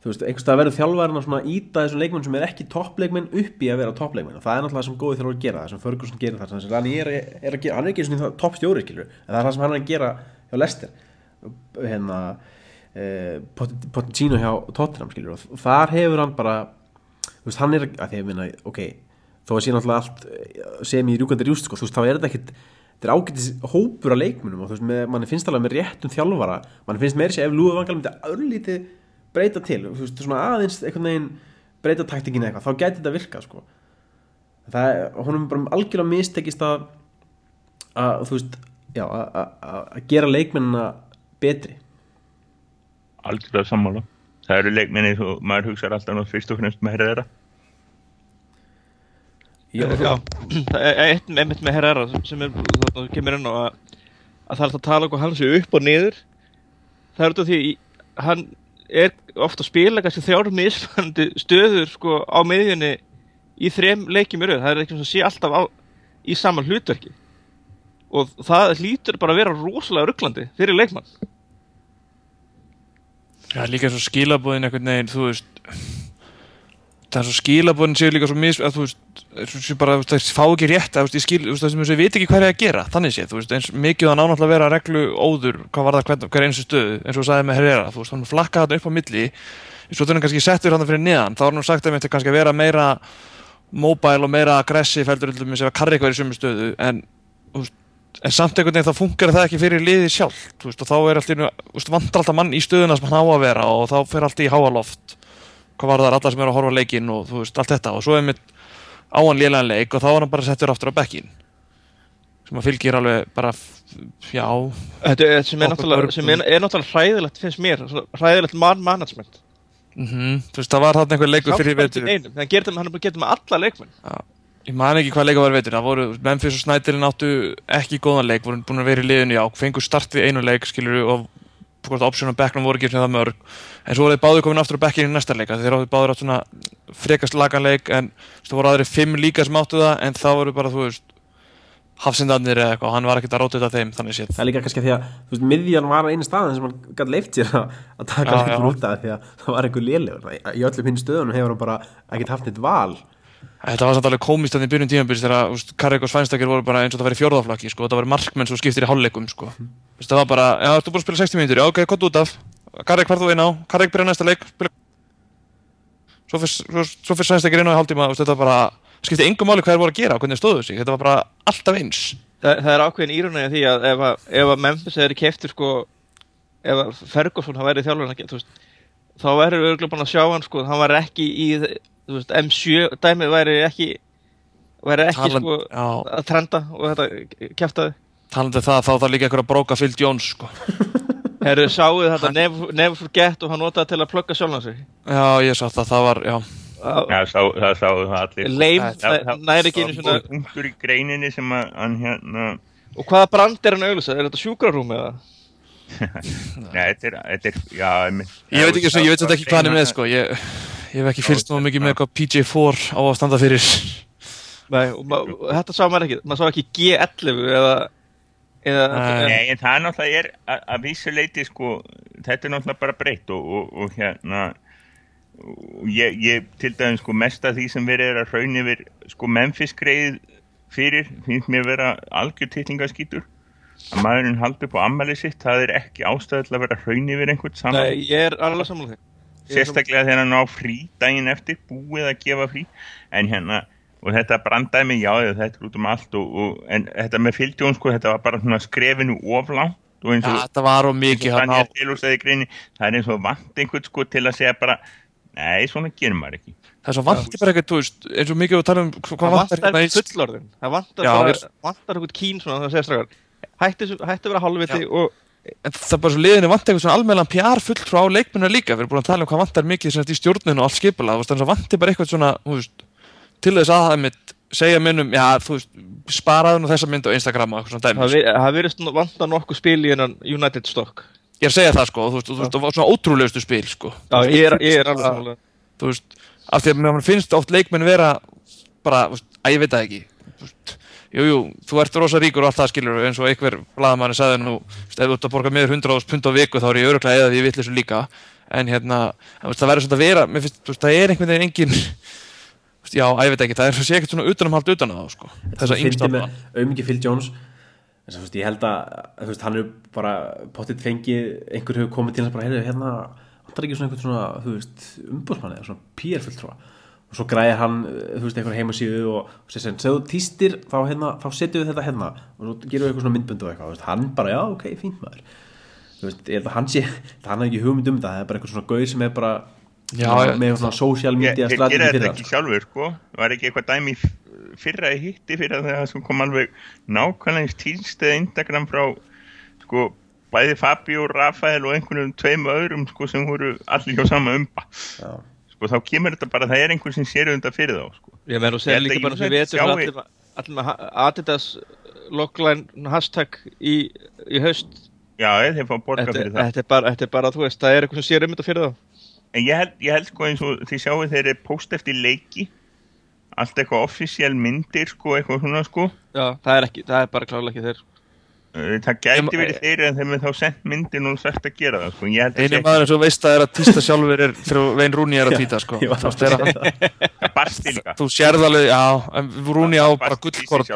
þú veist, einhver staði verður þjálfarinn að íta þessum leikmenn sem er ekki toppleikmenn upp í að vera toppleikmenn. Og það er náttúrulega það sem góði þjálfur að gera það sem Ferguson gerir það, sem hann er, er, að gera, hann er ekki svona toppstjóri, en það er það sem hann er að gera hjá Lester hérna eh, Pochettino hjá Tottenham, skilur, og þar hefur hann bara þú veist, hann er að því að minna, ok þó að sé náttúrulega allt eh, sem í rjúkandi rjúst, sko, þú veist, þá er þetta ekkit þetta er ágætis hópur af leikmunum og þú veist, með, manni finnst alveg með réttum þjálfara. Manni finnst meiri sér ef Lúða Vangal myndi örlítið breyta til, þú veist, svona aðeins einhvern veginn breyta taktikinu eitthvað þá gæti þetta virka, sko. Það honum bara algjörlega mistekist að að, þú veist, já, að- að að gera leikmennina betri. Algjörlega sammála. Það eru leikminni og maður hugsaður alltaf fyrst og fremst með herra Já, er eitt einmitt með Herrera sem, er, það kemur inn á að, að það er að tala hvað hann sé upp og niður. Það er út af því í- hann er ofta að spila kannski þrjár misfandi stöður sko á miðjunni í þrem leikjum í rauð, það er ekki sem sé alltaf á, í sama hlutverki. Og það hlýtur bara að vera rosalega rugglandi fyrir leikmann. Já, líka svo skilabóðin einhvern veginn, þú veist það er svo skilabóðin séu líka svo mis að þú veist, bara, þú veist, það fá ekki rétt að, þú veist, ég skil, þú veist, það sem ég veit ekki hvað er að gera þannig sé, þú veist, eins mikið það nánáttúrulega að vera reglu óður, hvað var það hvern, hver einstu stöðu eins og sagði með Herrera, þú veist, hann flakka þarna upp á milli, svo þurfum kannski settur hann fyrir neðan, þá er hann sagt að þetta kannski að vera meira mobile og meira aggressiv heldur til þess að karri eitthvað í sumu stöðu en, veist, en samt einhvern veginn þá funkar það ekki fyrir liðið sjálf veist, og þá er alltaf, vantar alltaf mann í stöðuna sem hann á að vera og þá fer allt í háaloft hvað var það alla sem eru að horfa á leikinn og þú veist, allt þetta. Og svo er mitt á hann lélægan leik og þá er hann bara settur aftur á bekkin sem að fylgir alveg bara já, Þetta er, sem, er náttúrulega, er, er hræðilegt finnst mér, hræðilegt man management. Mm þú veist, það var þarna einhver leikur fyrir getur hann er getur með alla leikmenn. Ég man ekki hvað leikur var í vetur, það voru Memphis og Snædilin áttu ekki góðan leik voru búin að vera í liðinu, já, fengur start við einu leik skilur og hvort option á bekknum voru ekki sem það mörg, en svo voru þeir báður komin aftur á bekkin í næsta leika, þeir áttu báður átt svona frekast lagan leik, en þú voru aðri fimm líka sem áttu það, en það voru bara, þú veist hafsindarnir eða eitthvað, og hann var ekkert að róta þetta þeim, þannig séð Það er líka kannski að því að, þú veist, miðjan var einu staðan sem hann gæti leift sér að, að taka leikur út af því að það var einhver lélegur. Í í öllum hinn stöðunum hefur hann bara ekkert haft neitt val. Þetta var samt alveg komist þannig í byrjun tímabils þegar Karrik og Svænstakir voru bara eins og það væri fjórðaflakki sko, það væri markmenn svo skiptir í hálfleikum sko. Vist, það var bara, já, þú búin að spila 60 mínútur, já, ok, hvað út af. Karrik farð þú inn á, Karrik byrja næsta leik. Spila... svo fyrir Svænstakir inn á í hálftíma, þetta bara skipti engum máli hvað þeir voru að gera og hvernig stóðu sig, þetta var bara alltaf eins. Það, það er ákveðin írunni því að ef að, ef að Memphis er keftur sko ef að Ferguson hann verið þjálfur þá verður við búin að sjá hann sko, hann var ekki í veist, M7 dæmið væri ekki væri ekki Talan- sko já. að trenda og þetta kæftaði talandi um það, þá þarf líka einhver að bróka Phil Jones sko. Herru, sáuð þetta never, never forget og hann notaði til að plugga sjálfan sig já, ég sá það, það var, já Já, sá, það sáðu það allir leim, Það- það næri ekki einu Það svona var punktur í greininni sem að hann hérna og hvaða brand er hann auðvitað, er þetta sjúkrarúm eða? Nei, þetta er, þetta er, já ég veit ekki, svo, ég veit þetta ekki hvað hann er með sko. ég, ég hef ekki fylgst nú mikið með hvað PJ4 á að standa fyrir. Nei, þetta sá maður ekki, maður sá ekki G11 eða, eða Nei. Nei, en það náttúrulega er að, að vísu leiti sko, þetta er náttúrulega bara breytt og, og, og hérna og ég, ég til dæmis sko mest af því sem verið er að hraun yfir sko Memphis greið fyrir finnst mér vera algjör titlingaskítur. Að maðurinn haldi upp á ammæli sitt það er ekki ástæði til að vera hraun yfir einhvern saman. Nei, ég er alveg er sérstaklega þegar hann á frí daginn eftir, búið að gefa frí. En hérna, og þetta brandaði mig já, þetta er út um allt og, og, en þetta með fylgdjón, sko, þetta var bara svona skrefinu oflátt og eins og, þetta var eins mikið og hann á það er eins og vant einhvern sko til að segja bara nei, svona gerir maður ekki. Það er svo vantir bara eitthvað, þú veist, eins og mikið við tala um hvað vantar vantar hérna í fullorðin Það vantar eitthvað kín svona það segir hætti að vera halvviti og En það er bara svo liðinu vantar eitthvað svona almennlan PR fulltrú á leikmennu líka. Við erum búin að tala um hvað vantar mikið í stjórninu og allt skipula þannig að vantir bara eitthvað svona, veist, til þess að það mitt segja minnum, já, þú veist, sparaðu nú þessa mynd á Instagram og eitthvað svona það dæmis það virðist nú vantar nokkuð spil í hennan United stock. Ég er að segja það, sko, þú veist, og það var svona ótrúlegustu spil, sko. Já, ég er, ég er alveg Þú veist, af því að mér finnst oft leikmenn vera bara, þú veist, að ég veit það ekki Jú, jú, þú ert rosa ríkur og allt það skilur eins og einhver blaðamanni sagði nú ef þú ert að borga meður 100 pund á viku þá er ég öruglega eða því ég vill þessu líka. En hérna, það verður svona að vera mér finnst, þú veist, það er einhvern veginn engin já, að ég veit ekki, það er svo sé ekkert svona utanumhald utan að það, sko. Þess að með auðmikið Phil Jones. En svo, ég held að þú veist, hann er bara pottitt fengið einhver hefur komið til hans bara hérna hann tar ekki svona svona þú og svo græðir hann þú veist, einhver heimasíðu og, og sér sem segðu týstir þá, hérna, þá setjum við þetta hérna. Og svo gerum við eitthvað svona myndbund og eitthvað þú veist, hann bara, já, ok, fínt maður. Þú veist, ég held að hann sé hann er ekki hugmynd um þetta, það er bara eitthvað svona gauð sem er bara Já, svona, með svona social Ég- media þeir strategi gera þetta fyrir ekki hann sjálfur sko. Var ekki eitthvað dæmi fyrra í hitti fyrir að það sem kom alveg nákvæmlega týnstið Instagram frá sko bæði Fabi og Rafael og einhvern tveim öðrum sko sko þá kemur þetta bara það er einhver sem sér undan fyrir þá sko. Ég held að líka bara sem við sjái- allir, með- Adidas logline hashtag í, í haust. Já þeir fá borga þetta, fyrir það. þetta, er bara, þetta er bara, þú veist, það er eitthvað sem sér um þetta fyrir þá. En ég held, ég held sko eins og þið sjáu þeir eru post eftir leiki. Allt eitthvað offisíal myndir sko eitthvað svona sko. Já, það er ekki, það er bara klálega ekki þeir. uh, það gæti verið þeir en þeim er þá sendt myndin og sagt að gera það sko. ég held að Einu maður eins og veist að er að týsta sjálfur er þegar Vein Rúni er að týta sko. Þú að- það alveg, já, en Rúni á bara gullkort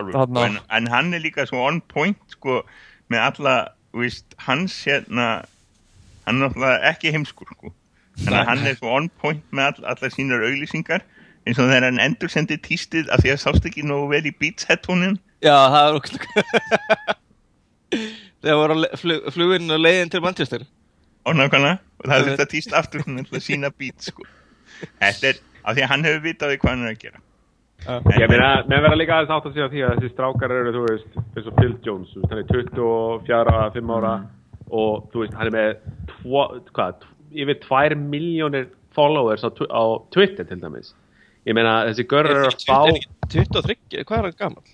en, en hann er líka svo on point sko, með alla þú veist, hans hérna hann er náttúrulega ekki heimskur sko. þannig að hann er svo on point með all, allar sínar auglýsingar eins og þegar hann endur sendi tístið af því að sást ekki nógu vel í Beats headphone-in Já, það er okkur Þegar voru flug, fluginn og leiðin til Manchester og nákvæmlega og það er þetta tíst aftur hún er að sína Beats sko. þetta er af því að hann hefur vitaði hvað hann er að gera En- Ég meina, með vera líka aðeins átt að segja því að þessi strákar eru, þú veist, eins og Phil Jones, hann er 24, 5 ára og þú veist, hann er með tvo, hvað, yfir 2 miljónir followers á, á Twitter til dæmis. Ég meina, þessi görur eru að fá, 23, hvað er hann gammal?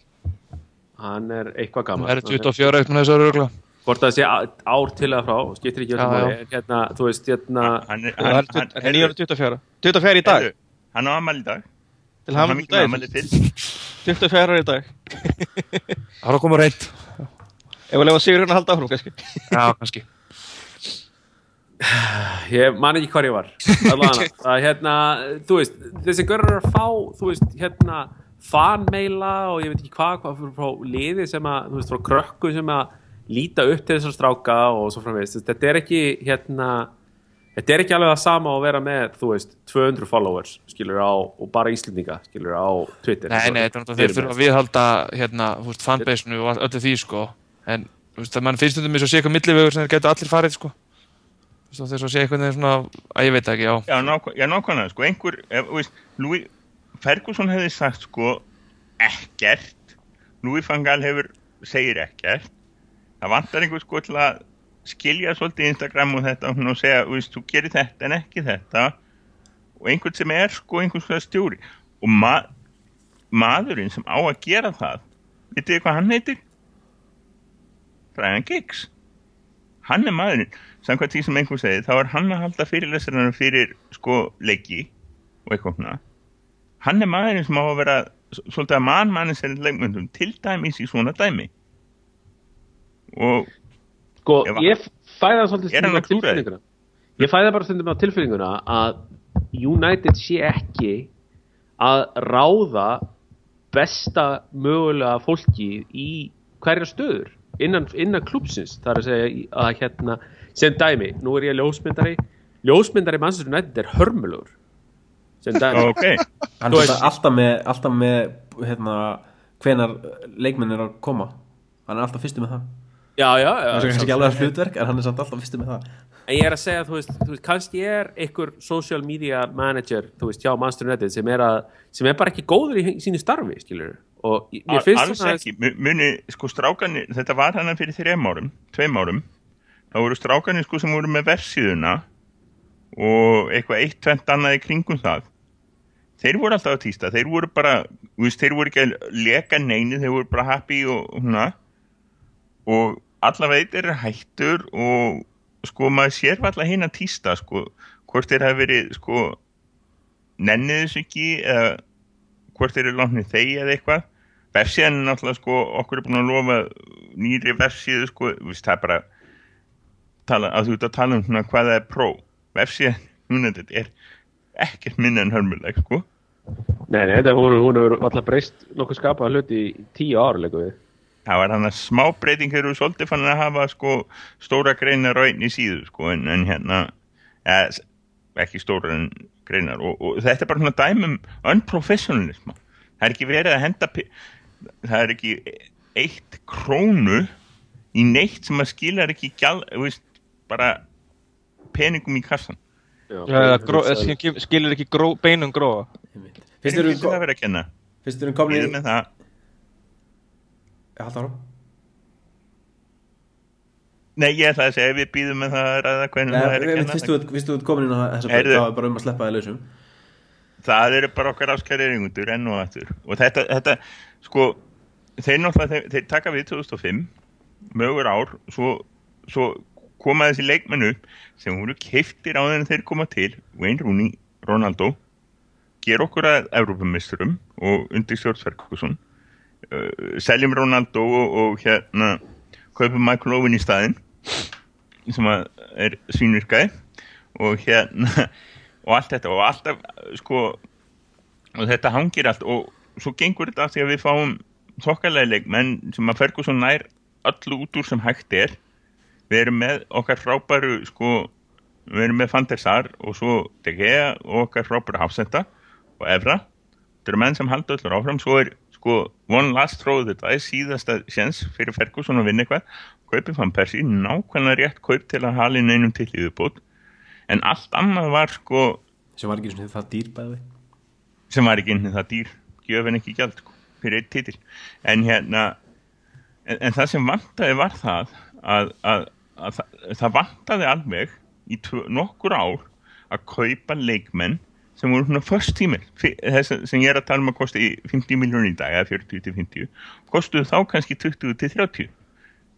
Hann er eitthvað gammal. Það er 24 eitt með þessar örgla. Hvort það sé á- ár til eða frá, skiptir ekki öllum hérna, þú veist, hérna, hann er, Hann hann, hann, hann er 24 24 í dag. Hann á amal í dag. Til hann hann amal til. 24 í dag. Er að koma reynd. Ef við lefa Sigur hann að halda áfram kannski. Já, kannski. ég man ekki hvar ég var. Allavega, að hérna, þú veist þessi görur eru að fá, þú veist, hérna fanmeila og ég veit ekki hvað hvað frá, frá liði sem að, þú veist, frá krökku sem að líta upp til þessar stráka og svo framvegist, þetta er ekki hérna, þetta er ekki alveg það sama að vera með, þú veist, 200 followers skilur á, og bara Íslendinga skilur á Twitter Nei, nei, þetta er náttúrulega þeir þurfa að viðhalda hérna, þú veist, fanbase-nu og öllu því, sko. En, þú veist, það mann finnst mér svo að sé eitthvað millivegur sem þeir getur allir farið, sko. Þú veist, svo að sé eitthvað svona, að ég veit ekki, já. Já, nákvæm, já, nákvæmlega, sko, einhver, ef, þú veist, Louis, Ferguson hefði sagt, sko, ekkert, Louis van Gaal hefur, segir ekkert, það vantar einhver, sko, til að skilja svolítið Instagram og þetta og segja, veist, þú gerir þetta en ekki þetta. Og einhvern sem er, sko, einhvern svona stjóri. Og ma maðurinn sem á að gera það, vitið þið hvað hann heitir? Brian Giggs. Hann er maðurinn. Samkvæmt því sem einhver segið, þá er hann að halda fyrirlesarinn fyrir sko leiki og eitthvað svona hann er maðurinn sem á að vera svolítið að mannmannin sér leikmyndum til dæmis í svona dæmi. Og Sko, ég fæði það svolítið Er stundum á tilfinninguna. Ég fæði það bara stundum á tilfinninguna að United sé ekki að ráða besta mögulega fólki í hverja stöður innan, innan klúpsins það er að segja að hérna sem dæmi, nú er ég ljósmyndari. Ljósmyndari Manchester United er hörmulegur sem dæmi ok, Hann Þú er alltaf með, alltaf með hérna, hvenar leikmenn er að koma. Hann er alltaf fyrstu með það. Já, já, já, það er kannski ekki alveg að hlutverk en hann er samt alltaf fyrstu með það. En ég er að segja, þú veist, þú veist kannski er einhver social media manager, þú veist, hjá Manchester United sem er, að, sem er bara ekki góður í sínu starfi, skilur og ég- mér finnst alls svona ekki. Mu- muni, sko strákanir, þetta var hann fyrir þrejum árum, tveim árum. Þá voru strákanir sko sem voru með versiðuna og eitthvað eitt, tvent annað í kringum það þeir voru alltaf að týsta, þeir voru bara veist, þeir voru ekki að leka neini þeir voru bara happy og húnna og allavega er hættur og sko maður sér alltaf hinn að týsta sko, hvort þeir hafi verið sko nennið þessu ekki eða hvort þeir eru látnið þegi eða eitthvað. Vefsíðan er náttúrulega sko okkur er búin að lofa nýri vefsíðu sko. Viðst, það er bara tala, að þú ert að tala um svona hvað það er pró. Vefsíðan, núna þetta er ekkert minna en hörmuleg sko Nei, nei, þetta hún, hún hefur alltaf breyst nokkuð skapað hluti í tíu ár, leikum við. Það var hann að smá breyting þegar þú svolítið fann að hafa sko stóra greinar á einni síðu sko en, en hérna ja, ekki stóra greinar. Og, og þetta er bara svona dæmum unprofessionalism. Það er ekki verið að henda það er ekki eitt krónu í neitt sem að skilar ekki gjald, veist, bara peningum í kassan Já, gró, sem gef- skilur ekki gró, beinum gróa. Hvernig eru getur það verið að kenna? Við komin með það. Já, halda ára Nei, ég ætla að segja, við býðum með það að ræða hvernig það er að kenna Fyrst þú ert- fyrst þú ert komin inn á þessa braut, Heyrðu. þá er bara um að sleppa þig lausum. Það eru bara okkar áskæri eringundur enn og aftur. Og þetta, þetta sko þeir náttúrulega, þeir, þeir taka við 2005 mögur ár svo, svo koma þessi leikmenn upp sem voru keiftir á þeirra þeir koma til Wayne Rooney, Ronaldo ger okkur að Evrópumisturum og undir stjórnsverkusson uh, seljum Ronaldo og, og hérna kaupum Michael Owen í staðinn sem er svínvirkaði og hérna og allt þetta og alltaf sko og þetta hangir allt og svo gengur þetta af því að við fáum þokkalega leikmenn sem að Ferguson nær öllu út úr sem hægt er við erum með okkar frábæru sko, við erum með Fantersar og svo De Gea og okkar frábæru Hafsenda og Evra. Þetta eru menn sem halda öllur áfram. Svo er sko one last throw þetta er síðasta sjens fyrir Ferguson að vinna eitthvað. Kaupið fann Persi, nákvæmlega rétt kaup til að halin einum til í viðbót. En allt annað var sko sem var ekki það dýr bæði sem var ekki það dýr. Gjöfin ekki gjald sko, fyrir eitt titil. En hérna en, en það sem vantaði var það að, að, að það, það vantaði alveg í nokkur ár að kaupa leikmenn sem voru svona först tímil sem ég er að tala um að kosti 50 miljónir í dag eða 40 til 50 kostuðu þá kannski 20 til 30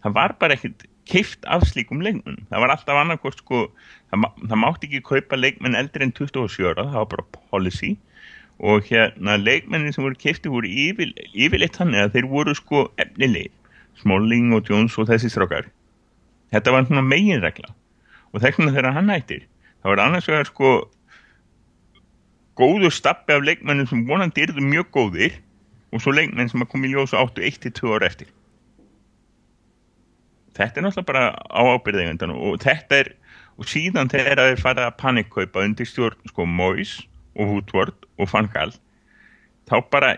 það var bara ekkert keift af slíkum leikmenn það var alltaf annarkost sko það, það mátti ekki kaupa leikmenn eldri en 27 ára það var bara policy. Og hérna leikmennin sem voru keifti voru yfir, yfirleitt þannig að þeir voru sko efnilegir. Smalling og Jones og þessi strákar þetta var svona meginregla. Og vegna þegar hann hættir það var annars vegar sko góður stappi af leikmennum sem vonandi eru mjög góðir og svo leikmenn sem að koma í ljós áttu 1-2 ára eftir. Þetta er náttúrulega bara á ábyrðeigöndan og þetta er og síðan þegar þeir fara að panikkaupa undir stjórn sko Mois og Woodward og Van Gaal þá bara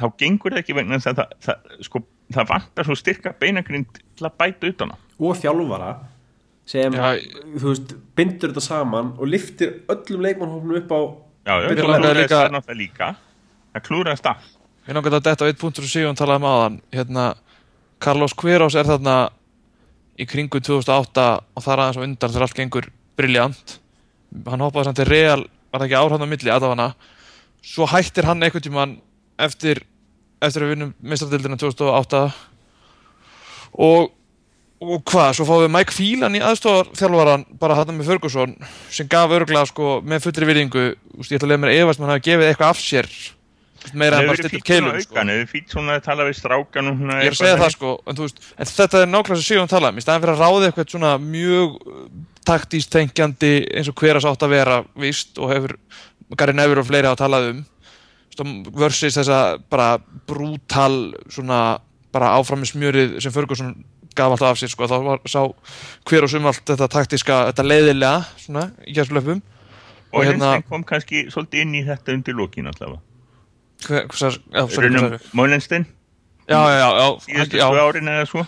þá gengur það ekki vegna það, það, sko, það vantar svo styrka beinagrind til að bæta utan á. Og þjálfara sem, Já. þú veist, bindur þetta saman og liftir öllum leikmannhófnum upp á já, já, það líka- það náttúrulega líka. Það klúraðist allt. Ég langar að detta á eitt punktur sem Sigurinn talaði um aðan hérna, Carlos Queiroz er þarna í kringu 2008 og það er aðeins á undan þegar allt gengur briljant hann hoppaði samt til Real var það ekki árhann á milli aðafana svo hættir hann einhvern tímann eftir, eftir að við vinnum mistradildina 2008 og og hvað, svo fáum við Mike Phelan í aðstofar þjálfaran bara hann með Ferguson sem gaf örglega sko með fullri virðingu. Ég ætla að leiða mér efast mann hafi gefið eitthvað af sér. Meira en Það bara svona keilum sko. aukan, hefur fýtt svona að tala við strákan Ég er að segja það sko, en, þú veist, en þetta er nákvæmlega sem Sigurðan talaði um, í staðan fyrir að ráða eitthvað svona mjög uh, taktíst tengjandi eins og hver að sátt að vera víst og hefur Gary Neville og fleiri að talað um versus þessa bara brútal svona bara áfram með smjörið sem Ferguson gaf alltaf af sér sko, þá var, sá hver og sum allt þetta taktíska, þetta leiðilega svona í gæstlöfum Og og hérna- kom kannski svolítið inn í þetta undir lokin allavega. Sagði- já, já, já, já, árin eða svo.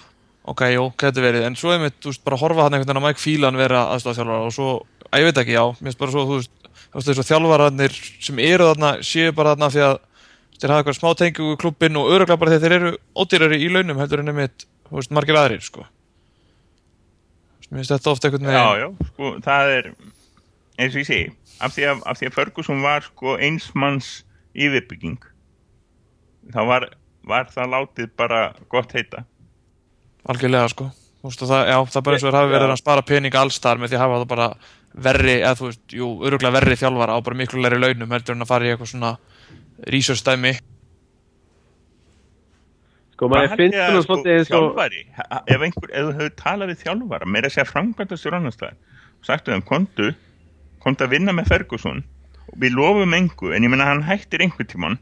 Ok, jú, getur verið, en svo er mitt, þú veist, bara horfa hann einhvern veginn að Mike Phelan vera aðstofþjálfara og svo, að ég veit ekki, já, mér finnst bara svo, þú veist, veist, þessu þjálfararnir sem eru þarna, séu bara þarna því að þeir hafa eitthvað smá tengjum við klubbin og öruglega bara þegar þeir eru ódýrari í launum heldur en einmitt, þú veist, margir aðrir, sko. Mér finnst þetta ofta einhvern Já, veginn, já, sko, það er eins og ég segi, af því að, af því að Ferguson var sko einsmanns yfirbygging þá var, var það látið bara gott heita algjörlega, sko. Þú veist, það, já, það bara eins og þeir hafi verið að spara pening allstar með því að hafa það bara verri, eða þú veist, jú, öruglega verri þjálfara á bara miklu læri launum heldur en að fara í eitthvað svona rísastæmi. Sko, maður finnst að, svolítið eins og þjálfari, ef einhver, ef þú hefur talað við þjálfara meira að segja framkvæmdastur annars staðar og sagtu þeim, kontu kontu að vinna með Ferguson og við lofum engu, en ég menna hann hættir einhver tíman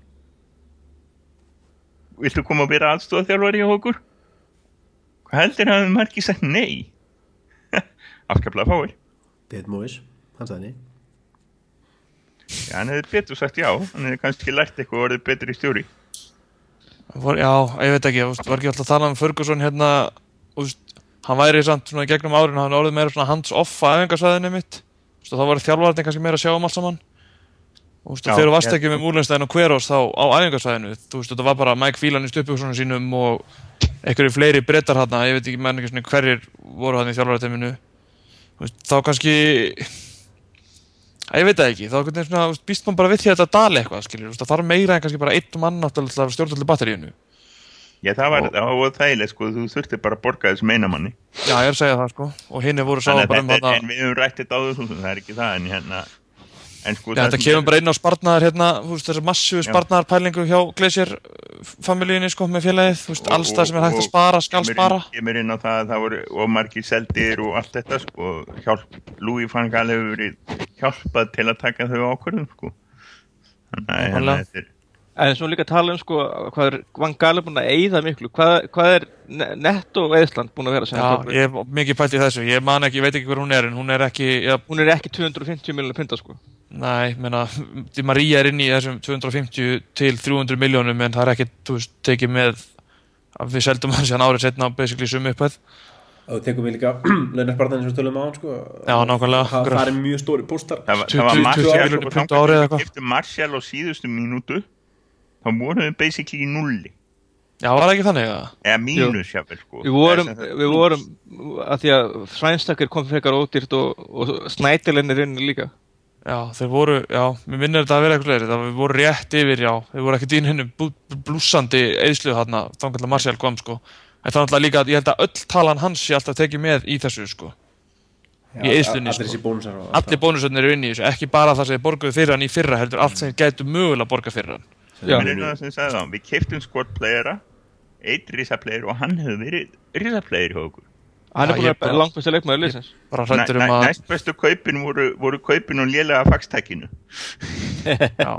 viltu koma að vera aðstofþjálfari hjá okkur? Hvað heldur að maður ekki sagt nei? Afskaplega fáir David Moyes, hann sagði nei. Já, hann hefði betur sagt já hann hefði kannski lært eitthvað og orðið betur í stjóri Var, já, ég veit ekki, þú veist, var ekki alltaf að tala um Ferguson hérna, þú veist, hann væri samt svona í gegnum árinu, hann orðið meira svona hands-off að æfingarsvæðinu mitt, og þá var þjálfararnir kannski meira að sjá um allt saman. Þú veist, Já, þegar þú varst ekki með Múlenstein og Queiroz þá á æfingarsvæðinu, þú veist, þetta var bara Mike Phelan í stupuksonum sínum og einhverju fleiri brettar hann, ég veit ekki menn ekki svona hverjir voru hann í þjálfararteiminu, þú veist, þá kannski, ég veit það ekki, þá svona, býst mann bara við því að þetta dali eitthvað, skiljur, það þarf meira en kannski bara einn mann að stjórna allir batteríinu. já, það var, Og- það var þægilegt sko, þú þurfti bara að borga þessum einamanni Já, ég er að segja það sko. Og hinn er voru sá Þannig að bara um þetta, en við höfum rætt þetta áður svo sem það er ekki það en hérna sko Já, það þetta sem kemur er- bara inn á spartnaðar hérna, massífu Já. spartnaðarpælingu hjá Glacier familíinni, sko, með félagið, þú veist, Og- alls það sem er hægt að spara, skal kemur spara. inn, kemur inn á það að það voru og margir seldir og allt þetta sko, hjálp, Louis van Gaal hefur verið hjálpað til að taka þau ákvörðum sko. þannig að hérna, þetta er En svo líka tala um sko hvað er Van Gaal er búin að eyða miklu hvað, hvað er ne- netto eðsland búin að vera sem Já, hann tók við? ég hef mikið pælt í þessu, ég man ekki, ég veit ekki hver hún er, en hún er ekki, já, Hún er ekki 250 miljonar punta sko næ, menna, Di Maria er inn í þessum 250 til 300 miljónum, en það er ekki, þú veist, tekið með, að við seldum hans hann árið setna basically sumu upphæð. og þú tekum við líka launaspartæðin sem við tölum á hann sko. Já, nákvæmlega. það, það er mjög stóri póstar það var, 20 það var 20 Martial milljónir og pund á eitthvað. síðustu mínútu þá vorum við basically í nulli Já, var það ekki þannig, eða? eða mínus jáfnvel sko Við vorum, við vorum að því að Svænstakir kom frekar ódýrt og, og Snædilinn er inn líka Já, þeir voru, já, mér minnir þetta að vera eitthvað leiri, það við voru rétt yfir, já, þeir voru ekki dýn hennu blúsandi eðslu þarna, þannig að Marcial kom, sko. En er náttúrulega líka, að ég held að öll talan hans sé alltaf tekið með í þessu, sko. Já, í eyðslunni, allir sko. þessi bónusar og Allir bónusöfnir eru inn í þessu, ekki bara það sem þeir borguðu fyrir hann í fyrra, heldur allt sem þeir gætu mögulega að borga fyrir hann. Já. Einu af það sem ég sagði þá, við keiptum squad playera eitt risaplayer og hann hefur verið risaplayer hjá okkur Hann er að bara- vera langt besti leikmaður um að, næst bestu kaupin voru, voru kaupin og lélega faxtækinu já.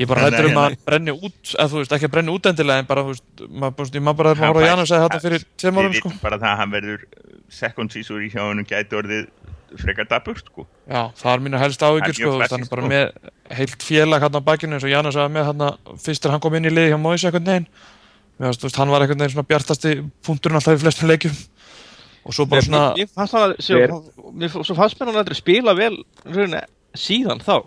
Ég bara En, hrættur um hérna- að brenni út, eða þú veist, ekki að brenni út endilega, en bara, þú veist, maður, maður bara að Hann horfa á fær- Janus að þetta fyrir tveim árum, sko. bara það að hann verður second season í hjá hann gæti orðið frekar daburt sko Já, það er mínu helst Það er sko, hann er klassískt, bara sko. með heilt félag hann á bakinu eins og Janus sagði með hann fyrst er hann kom inn í liði hjá fannst, þú veist, hann var einhvern veginn svona bjartasti punkturinn alltaf í flestum leikjum og svo bara svona, Mér mér, Svo fannst mér hann aldrei spila vel rauninni, síðan þá.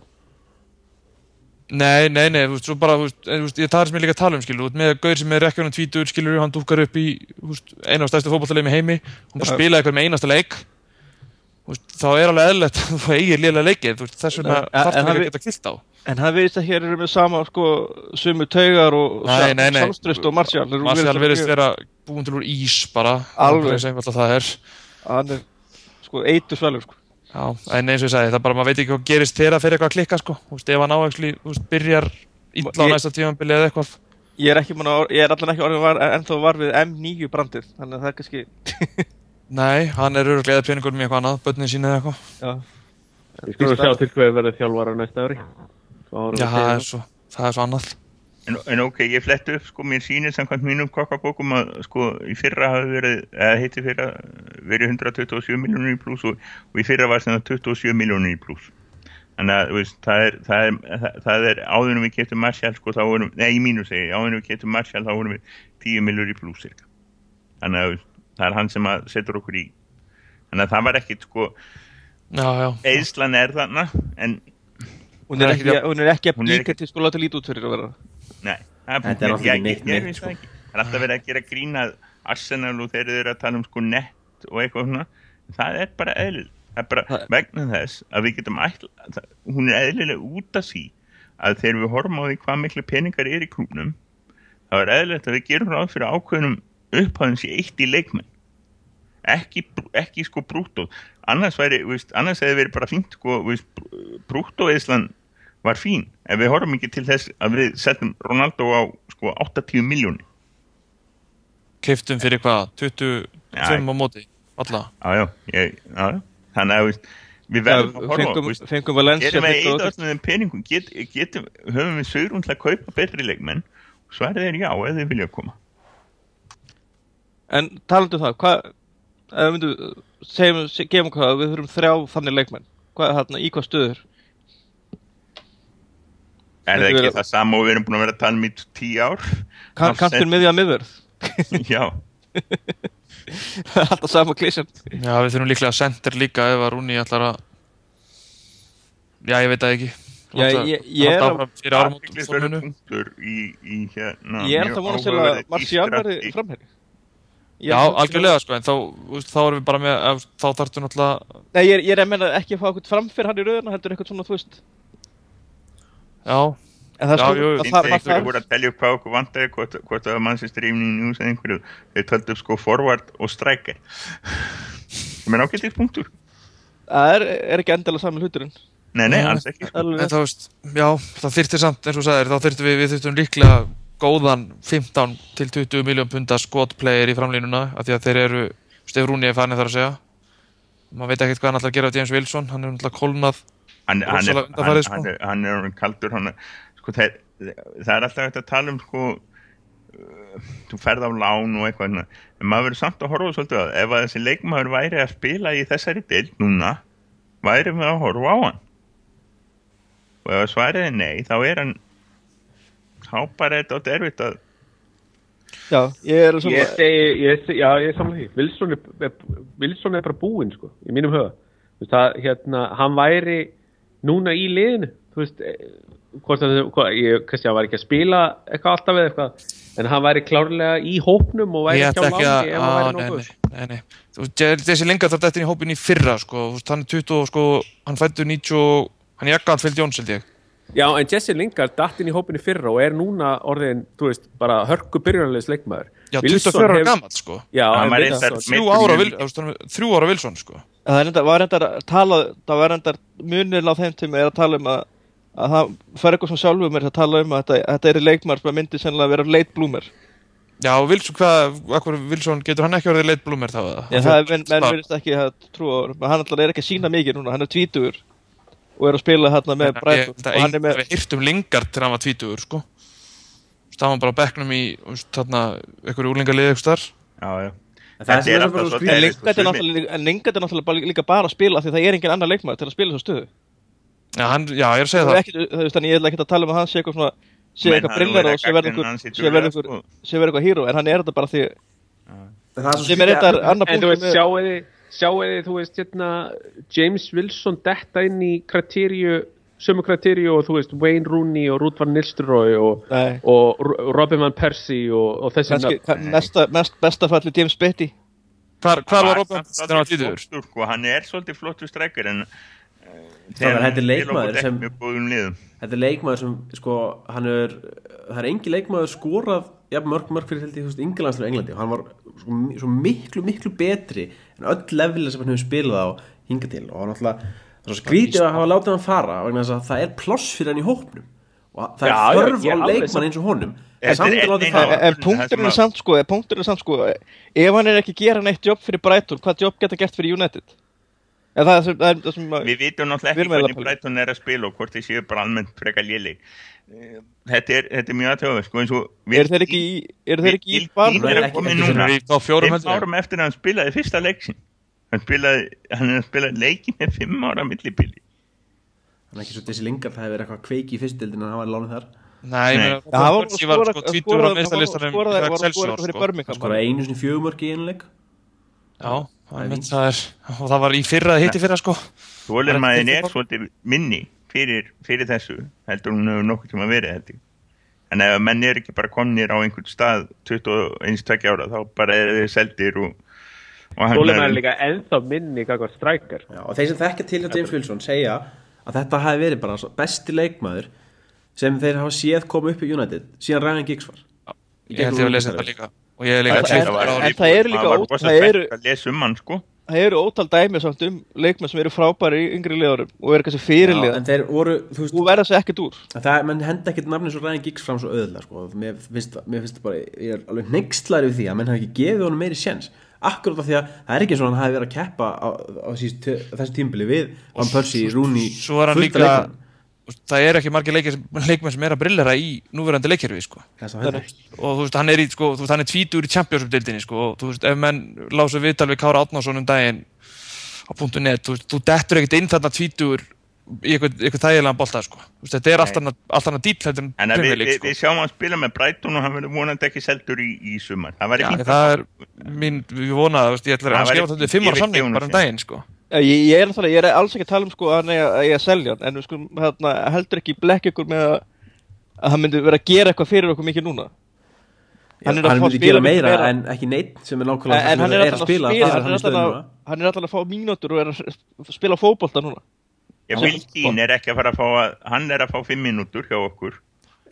Nei, nei, nei, þú veist, svo bara, þú veist, ég það er sem ég líka að tala um, skilu, þú veist, með Gaur sem er ekki hann tvítur, skilur, hann dúkar upp í, þú veist, einu af stærstu fótballtalegjum í heimi, hann bara spilaði eitthvað með einasta leik, þú veist, þá er alveg eðlilegt að þú eigir liðlega leikið, þú veist, þess vegna þarf hann það vi- að geta kilt á. En hann veist að hér eru með sama sko, sumu taugar og Nei, nei, nei. sjálfströst og Marcial virðast verðist vera búin til úr ís bara Alveg. eins einfalt að það er sko eitur svelur sko. Já, en eins og ég sagði, það er bara, maður veit ekki hvað gerist þegar það fyrir eitthvað að klikka sko, þú veist, ef hann ávægsli, þú veist, byrjar illa á næsta tímanbili eða eitthvað Ég er ekki að, ég er allan ekki orðin var, ennþá var við M9 brandið Þannig að það er kannski Nei, hann er öruglega eða peningur með eitthvað annað, börnin sín eða eitthvað Já, Við skulum sjá til hvað verður þjálfara næsta ári Já, það er svo, það er svo annað En, en ok, ég flettu upp, sko, mér sýnir samkvæmt mínum kokkabókum að, sko, í fyrra hafi verið, eða heiti fyrra, verið 127 miljónur í pluss og, og í fyrra var það 27 miljónur í pluss. Þannig að, þú veist, það er, það er, það, það er áður en við getum Marshall, sko, þá vorum, nei, í mínu segi, áður en við getum Marshall, þá vorum við 10 miljónur í pluss, cirka. Þannig að, veist, það er hann sem að setur okkur í. Þannig að það var ekkit, sko, Já, já, eðslan er þarna, en, hún er ekki, hún er ekki að bíka til sko láta lítið út fyrir að vera nei, það er ekki neitt sko. það er alltaf verið að gera grína Arsenal og þeir eru að tala um sko nett og eitthvað svona. Það er bara eðlil. Það er bara Það- vegna þess að við getum ætla, það, hún er eðlilega út af því að þegar við horfum á því hvað miklu peningar er í klúbnum þá er eðlilegt að við gerum ráð fyrir ákveðnum upphæðum sér eitt í leikmenn ekki, ekki sko brútó annars væri, veist, annars hefði verið bara fínt sko, brútóeðslan var fín, ef við horfum ekki til þess að við setjum Ronaldo á sko 80 miljónir keiftum fyrir hvað, 25 Já. á móti, alla já, já, ég, já, já. þannig að við verðum að horfa fengum, þú veist, fengum Valencia Erum við eða ódýrt. öllum þeim peningum, get, getum, höfum við sögur til að kaupa betri leikmenn? Svarið er já, ef þið vilja koma. En talandu um það, hvað ef við myndum, segjum, se- gefum hvað við þurfum þrjá þannig leikmenn hvað er þarna, í hvað stöður Er það ekki það sama og við erum búin að vera að tala um í tíu ár? kan, Af kantur sent- miðja miðverð Já, alltaf sama klísjan Já, við þurfum líklega center líka ef að Rúni ætlar að Já, ég veit það ekki. Já, ég- ég er að- áfram fyrir árum aðtiklisverður punktur í, í hérna ég er mjög það vonast til að Marcial verði framherri Já, er það- algjörlega sko, en þá, þá erum við bara með ef- þá þarftu náttúrulega Nei, ég er, ég er að menna ekki að fá eitthvað framfyrir hann í rauðina heldur eitthvað svona, þú veist Já, En það Já, sko, einhverju voru að telja upp hvað okkur vantar hvort, hvort það var Manchester Evening News eða einhverju. Þeir töldu upp sko forward og striker. Sem er ágættið punktur. Það er, er ekki endilega sami hluturinn. Nei, nei, alls ekki sko. En þá veist, já, það þyrfti samt eins og sagðir, þá þyrftum við, við þyrftum líklega góðan 15 til 20 miljón punda skotplayer í framlínuna af því að þeir eru, Stef Rúni er farin þar að segja. Maður veit ekkert hvað hann ætlar að gera af James Wilson, hann er náttúrulega kólnað hann, hann, er, undanfarið, sko. hann, er, hann er kaldur hann, er- sko, það, það er alltaf hægt að tala um sko, uh, þú ferð á lán og eitthvað en maður verður samt að horfa svolítið á það. Ef að þessi leikmaður væri að spila í þessari deild núna væri við að horfa á hann. Og ef svarið er nei þá er hann þá bara er þetta átt erfitt að Já, ég er svona Ég segi, ég segi, já, ég er saman því. Wilson Wilson er bara búinn, sko, í mínum huga. Þú veist, það, hérna, hann væri núna í liðinu Þú veist, eh, hvort að, hvað, ég, kannski hann var ekki að spila eitthvað alltaf eða eitthvað En hann væri klárlega í hópnum og væri ekki á ekki láni ef hann væri nokkuð þessi lengað þarf þetta inn í hópin í fyrra, sko, hann er 20, og, sko, hann fættu 90, og- hann er Jones, held ég. Já, en Jesse Lingard datt inn í hópinu fyrra og er núna orðin, þú veist, bara hörku byrjunarlegs leikmaður Já, Wilson 24 ára gammal, sko. Já, Hann var er þrjú ára Wilson, sko. Það er enda, var enda að tala, það var enda munirinn á þeim tíma er að tala um að, að það Ferguson sjálfur mér að tala um að þetta, þetta er leikmar sem myndi sennilega að vera late bloomer. Já, Wilson, hvað, akkur Wilson, getur hann ekki orðið leit blúmer þá? eða? Já, Hann það er, menn, menn verðist ekki að trúa hann alltaf er ekki að sína mikið núna, hann er tvítugur og er að spila hérna með að og hann er ein- með, við hýrtum Lingard til hann var tvítugur, sko. Það var bara bekknum í, þarna, einhverju úlingalið það er er alltaf svo skrítið. en er sko, náttúrulega, er náttúrulega bara, líka bara að spila því það er engin annar leikmar til að spila þessu stöðu. Já, hann, já, ég er að segja Það það. er ekki, þú veist, þannig ég ætla ekki að tala um að hann sé eitthvað svona, sé eitthvað brillar og sé verður einhver, sko. eitthvað híró, en hann er þetta bara því, er sem er skrítið þetta að- annar En þú punktur veist, með, sjáu þið, þú veist, hérna, James Wilson detta inn í kriteríu, sömu kriteríu og þú veist, Wayne Rooney og Ruth van Nistelrooy og, og Robin van Persie og, og þessi mest besta falli James Beatty. Hvar, hvar var Robin tvítugur? flottur, sko. hann er svolítið flottur strækir en Strákar, þetta er leikmaður sem- liðum Þetta er leikmaður sem, sko, hann er það er engi leikmaður skorað jafn mörg mörg fyrir held ég, þú veist, Englandslega Englandi og hann var sko, svo miklu, miklu betri en öll lefilega sem hann hefur spilað á hinga til og hann náttúrulega það er svo skrítið að hafa látið hann fara vegna þess að það er ploss fyrir hann í hópnum. Og það er þörf á er leikmann eins og honum. En er En það punkturinn er samt sko, punkturinn er samt sko, ef hann er ekki að gera neitt jobb fyrir Brighton, hvað jobb geta gert fyrir United? En það er það er það sem að, Við vitum náttúrulega ekki hvernig. Brighton er að spila og hvort þeir séu bara almennt frekar léli Þetta er, þetta er mjög aðtöðu sko, eins og eru þeir ekki í, er fjórum eftir að hann spilaði fyrsta leiksin Hann spilaði, hann er að spila leikin með fimm ára millibili. Hann er ekki svo þessi Lingard það hefur verið eitthvað kveiki í fyrstildin en hann var lánið þar. Nei, hann var að skora, sko að skora, að í að sko. Einu sinni fjögumörk í einu leik. Já, það er það er, það var í fyrra, hitti fyrra, sko. Þólimaðin Það er er svolítið minni fyrir, fyrir þessu heldur hún hefur nokkuð tíma verið heldur en ef menn er ekki bara komnir á einhvern stað 21-22 ára þá bara er þeir seldir og, og hann Þólimaður er líka ennþá minni kakvar strækjar og þeir sem þekkja til hjá James Wilson segja að þetta hafi verið bara besti leikmaður sem þeir hafa séð koma upp í United síðan Ryan Giggs var Ég held ég gegnum að lesa þetta líka. Og ég er líka En- að það eru líka var það eru- að lesa um hann sko Það eru ótal dæmi samt um leikmenn sem eru frábæri í yngri liðurum og eru kannski Já, fyrirlið. en þeir voru, þú veist Þú verða sér ekkert úr. það, menn henda ekkert nafni svo Ryan Giggs fram svo öðla sko. mér, finnst, finnst bara, ég er alveg nextlæri við því að menn hafi ekki gefið honum meiri sjens akkurát af því að það er ekki og hann hafi verið að keppa á, á síst, þessu tímbili við Van Persie, Rooney það er ekki margir leikmenn sem er að brillera í núverandi leikjörfi, sko. Og þú veist, hann er í, sko, þú veist, hann er tvítur í Championship-dildinni, sko. Og þú veist, ef menn lásu viðtal við Kára Átnarsson um daginn á .net, þú þú dettur ekkert inn þarna tvítur í eitthvað, þægilegan bolta, sko. Þetta er allt annað, heldur en en að við, við, sko. við sjáum hann spila með Brighton og hann verður vonandi ekki seldur í, í sumar það væri Já, fínt það er mín, við veist, ég ætla að skrifa þetta fimm ég ára samning bara um daginn, sko. Ég, ég er ég er alls ekki að tala um sko að hann eiga að eiga að selja hann, en við skulum hérna, heldur ekki blekka ykkur með að, að hann myndi vera að gera eitthvað fyrir okkur mikið núna. hann, er að fá að spila gera meira en ekki neitt sem er nákvæmlega hann er er að alltaf að er er að, er að fá mínútur og er að spila fótbolta núna. Já, Vilkín er ekki að fara að fá að, hann er að fá fimm mínútur hjá okkur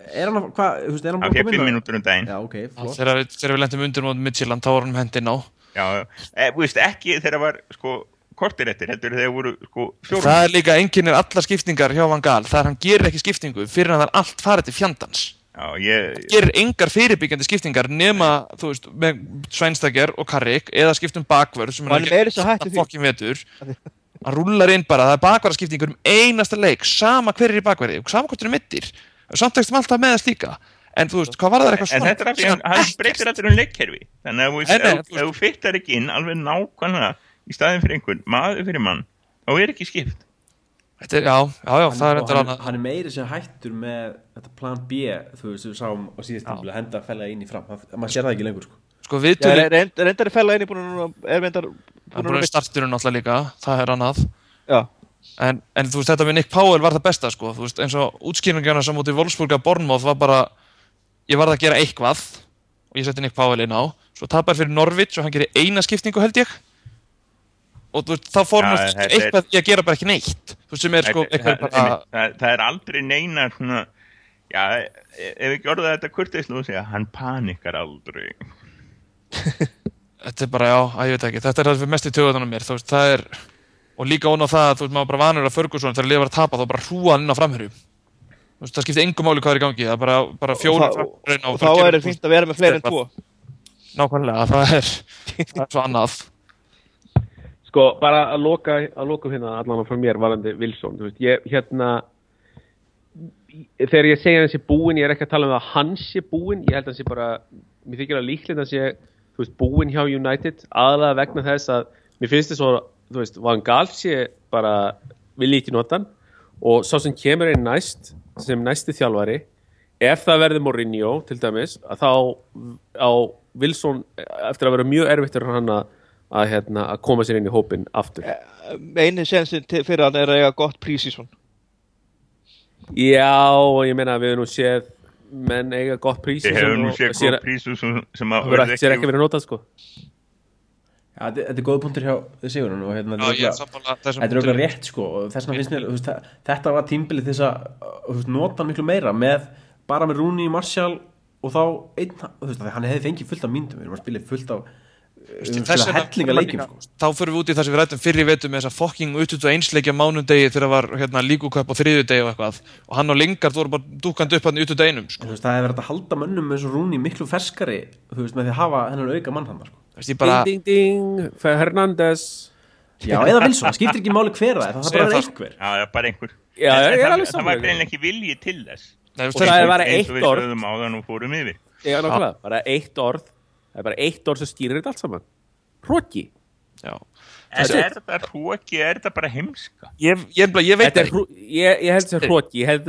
er hann, að- hvað, þú veist, er hann hann að koma fimm mínútur um daginn já, ok, flott Þegar við, þegar við lendum undir mót Midtjylland, þá var hann hendinn á. já, já. E, þú veist ekki þegar var sko kortir eftir, heldur þegar voru sko fjórum. Það er líka einkennir allar skiptingar hjá Van Gaal, það er hann gerir ekki skiptingu fyrir að það er allt farið til fjandans. Já, ég, Gerir engar fyrirbyggjandi skiptingar nema, þú veist, með Sveinstaker og Karrik eða skiptum Og hann að. Hann rúlar inn bara, það er bakvörðarskiptingur um einasta leik, sama hver er í bakverði, og sama hvort er mittir. Samtækstum alltaf með þess líka. En þú veist, hvað var það eitthvað en þetta er af því að hann breytir allir um leikkerfi. Þannig að ef- þú fyttar ekki inn alveg nákvæmlega í staðin fyrir einhvern, maður fyrir mann, þá er ekki skipt. Þetta er, já, já, já, það er hann, annað. hann er meiri sem hættur með þetta plan B þú veist, við sáum á síðast tímul að henda fælega inn í fram það, maður sér það ekki lengur sko. Sko, viðtölu, reynd, reyndar er fella einu búin að er búin að starturinn alltaf líka, það er annað. Já, En, en þú veist, þetta með Nick Powell var það besta, sko. Þú veist, eins og útskýringana sem út í Wolfsburg að Bournemouth var bara, ég varð að gera eitthvað og ég setti Nick Powell inn á. Svo tapar fyrir Norwich og hann gerir eina skiptingu held ég. Og þú veist, þá fór hann er- eitthvað að gera bara ekki neitt. Þú veist, sem er sko, eitthvað það, bara, það, það er aldrei neina svona, já, ef ekki orðað þetta og segja, hann panikar aldrei. Þetta er bara, já, að ég veit ekki. Þetta er það sem er mest í töðunum mér, þú veist, það er, og líka ón á það, þú veist, maður bara vanur að Ferguson þegar liða var að tapa, þá bara hrúa hann inn á framherju. Þú veist, það skiptir engum máli hvað er í gangi, það er bara, bara fjórum framherjum og þá er fínt að vera með fleiri en tvo Nákvæmlega, það er, það er svo annað. Sko, bara að loka, að loka hérna allan frá mér varandi Wilson, þú veist, ég, hérna þegar ég segja hans sé búinn, ég er ekki að tala um að hans sé búinn, ég held að hann sé bara mér þykir að hann sé, þú veist, búinn hjá United, aðalega vegna þess að mér finnst þess að, þú veist, Van Gaal sé bara, vil ekki nota hann og sá sem kemur inn næst sem næsti þjálfari ef það verður Mourinho, til dæmis að þá á Wilson eftir að vera mjög erfitt fyrir hann að að, hérna, að koma sér inn í hópin aftur. Einu sensin fyrir hann er að eiga gott prísísson Já, og ég meina við höfum nú séð menn eiga gott prís Þið hefur nú séð góð prísu sem, sem að Það verður ekki, ekki verið notað sko. Já, þetta, þetta er góð punktur hjá þið Sigurinn og hérna, ég er þetta er þetta okkur rétt sko og þess vegna finnst mér, þú veist, þa- þetta var tímbilið þess að nota miklu meira með, bara með Rooney, Martial og þá einn, þú veist, að hann hefði fengið fullt af myndum, við erum að spila fullt af hellinga leikjum sko. Þá fyrir við út í það sem við rættum fyrir vetu með þessa fokking utut og einsleikja mánundegi þegar það var hérna, líkuköp á þriðjudegi og eitthvað og hann og Lingard voru bara dúkandi upp hann í utut einum sko. Það hefði verið að halda mönnum eins og Rooney miklu ferskari, þú veist, með því að hafa hennan auka mann hann sko. Bara, Ding, ding, ding, Fernandes Já, eða Wilson, það skiptir ekki máli hver það er, það er bara einhver er það, var greinlega ekki vilji til þess. Nei, þú Og það er bara eitt orð. Bara Það er bara eitt orð sem skýrir þetta allt saman. Hróki já. En er þetta hróki, er þetta bara heimska? Ég, ég, ég, ég veit Þetta er ekki. ég, ég held þessi hróki Ég held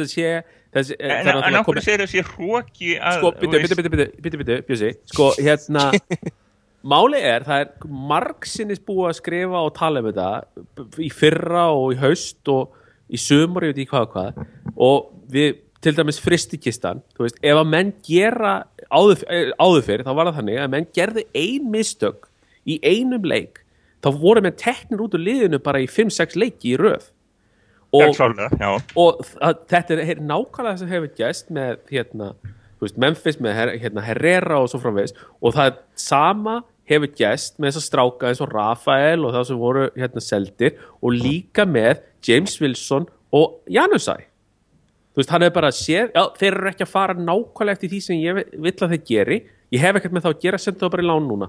En, það er en náttúrulega okkur komið- segir þessi hróki að... Sko, byttu, byttu, byttu, byttu, bjössi. Sko, hérna Máli er, það er margsinnis búið að skrifa og tala um þetta í fyrra og í haust og í sumar, ég veit ekki hvað og hvað. Og við, til dæmis fristikistan þú veist, ef að menn gera áður, eh, áður fyrir, þá var það þannig að menn gerði ein mistök í einum leik, þá voru menn teknir út úr liðinu bara í 5-6 leiki í röð. Og, klárlega, já. og það, þetta er, er nákvæmlega það sem hefur gæst með hérna, veist, Memphis með hérna, Herrera og svo framvegis. Og það er sama hefur gæst með þessa stráka eins og Rafael og það sem voru hérna seldir og líka með James Wilson og Janusæ þú veist, hann hefur bara séð já, þeir eru ekki að fara nákvæmlega eftir því sem ég vi- vill að þeir geri. Ég hef ekkert með það að gera, senda það bara í lán núna.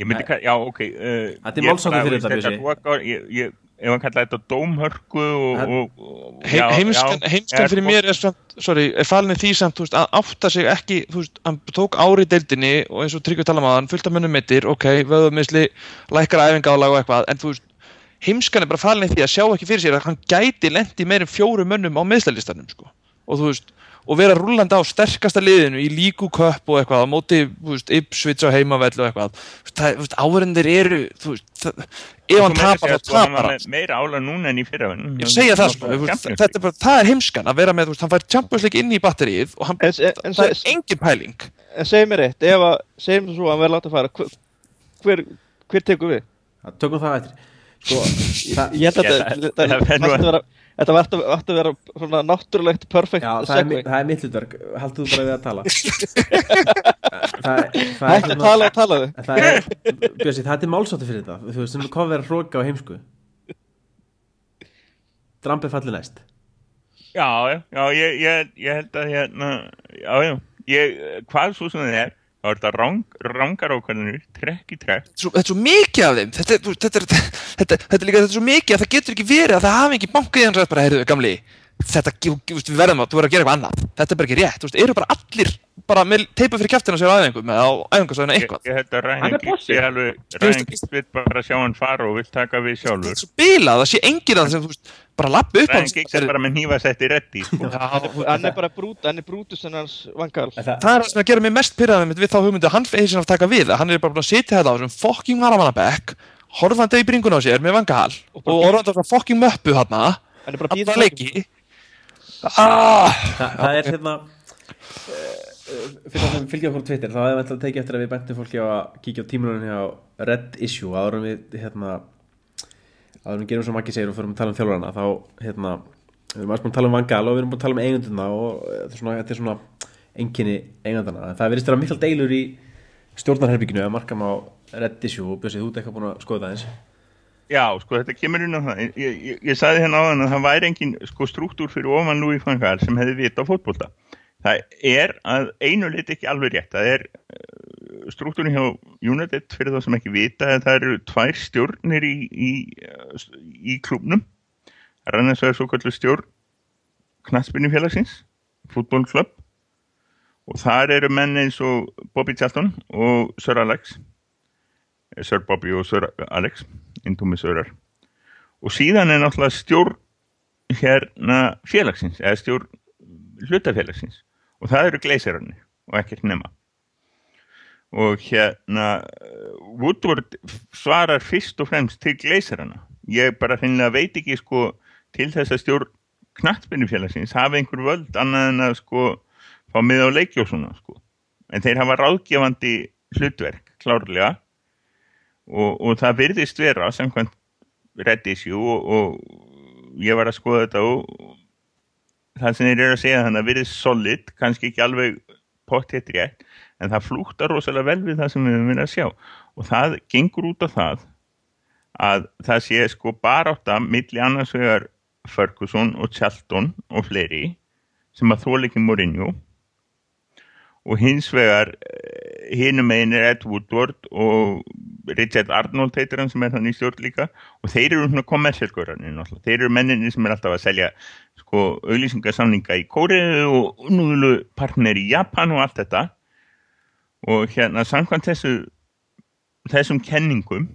Ég myndi kalla, já, ok. Uh, Þetta er bara, fyrir þetta, ég, ef hann kalla þetta dómhörku og... Það- og, og He, heimskan, fyrir mér er samt, sorry, er falin í því samt, þú veist, að átta sig ekki, þú veist, hann tók ári í deildinni og eins og Tryggvi tala um að hann fullt af mönnum mittir, ok, vöðumisli, lækkar æfingálag og eitthvað, en þú veist, heimskan er bara falin í því að sjá ekki fyrir sér að hann gæti lendi meirin fjóru mönnum á meðslalistanum, sko, og þú veist, og vera rúllandi á sterkasta liðinu í líku köpp og eitthvað, á móti, þú veist, Ipswich á heimavell og eitthvað, Þú veist, það, þú veist, áhverjandir eru, þú veist, það, ef hann tapar, þá sko, tapar hann. Meira ála núna en í fyrra. Ég segja það sko, þetta er bara, það er heimskan að vera með, þú veist, hann fær Champions League inn í batterið og hann, það er engin pæling. En segir mér eitt, ef að segjum þú svo að hann verður látið að fara hver, tekur við? Það tökum það eftir Sko, það, Ég held að þetta- ætti að- að vera að svona náttúrulegt perfect Já, það er, er mitt hlutverk, haldur þú bara við að tala. Það, er- að tala og talaðu er, Bjössi, það er málsáttu fyrir þetta. Þú veist, sem hvað verður hróka á heimsku. Drampi falli næst. Já, já, já, ég, ég, ég held að hérna, já, já, ég, hvað svo sem það er, þá er þetta rang, rangar ákvæðinur, trekk í trekk. þetta er svo mikið af þeim þetta, er- er, er líka þetta er svo mikið að það getur ekki verið að það hafi ekki bankað í hann rætt bara, heyrðu, gamli þetta, við verðum að, þú verður að gera eitthvað annað. Þetta er bara ekki rétt, þú veist, eru bara allir bara með teipa fyrir kæftina sér á æfingum eða Ég, eitthvað? ég held að er Giggs vil bara sjá hann fara og vil taka við þetta sjálfur. er svo bilað, það sé enginn að það sem, þú veist, bara lappi upp hans Giggs er bara með nýfasetti reddi, sko. Hann er bara brút, hann er brútusinn hans vangal. En það, það er það sem að gera mig mest pyrraðið við þá hugmyndu að hann eigi sem að taka við hann er bara búin að sitja þetta á þessum fucking varamannabekk horfandi í bringun á sér með vangal og orðandi á svona fucking möppu hann Hann er bara ah, það, það er hérna uh, fyrir það sem fylgja okkur á Twitter þá hefum við alltaf tekið eftir að við bæntum fólki á að kíkja á tímunum hjá Red Issue. Áður við hérna áður við gerum svo makki segir og fyrir að tala um þjálfurana þá hérna við erum aðeins búin að tala um Vangal og við erum búin að tala um eigunduna og eh, þetta er svona, svona enginni eigundana en það verðist vera mikla deilur í stjórnarherbygginu að marka á Red Issue og björsið þú ert eitthvað búin að skoða það eins Já, sko, þetta kemur inn á það. Ég, ég, ég sagði hérna á að það væri engin sko, struktúr fyrir ofan Louis van Gaal sem hefði vita á fótbolta. Það er að einu lit ekki alveg rétt. Það er uh, struktúrin hjá United fyrir þá sem ekki vita að það eru tvær stjórnir í, í, uh, í klubnum. Það er annars vegar svo kallu stjórn knatsbyrni félagsins, fútbólklub og þar eru menn eins og Bobby Charlton og Sir Alex Sir Bobby og Sir Alex Indúmi Sörar og síðan er náttúrulega stjórn hérna félagsins eða stjórn hlutafélagsins. Og það eru gleisirarnir og ekkert nema. Og hérna Woodward svarar fyrst og fremst til gleisirarna ég bara hreinlega veit ekki sko til þess að stjórn knattbyrnufélagsins hafa einhver völd annað en að sko fá með á svona sko. En þeir hafa ráðgefandi hlutverk klárlega og, og það virðist vera samkvæmt Red Issue og, og ég var að skoða þetta og það sem þeir eru að segja þannig að virðist solid, kannski ekki alveg pottétt rétt, en það flúktar rosalega vel við það sem við höfum verið að sjá. Og það gengur út á það að það sé sko barátta milli annars vegar Ferguson og Charlton og fleiri sem að þóleiki Mourinho og hins vegar hinum megin er Ed Woodward og Richard Arnold heitir hann sem er hann í stjórn líka. Og þeir eru svona kommersialgörðanir náttúrulega, þeir eru menninni sem er alltaf að selja sko auðlýsingarsamninga í Kóriðu og núðulu partner í Japan og allt þetta. Og hérna samkvæmt þessu þessum kenningum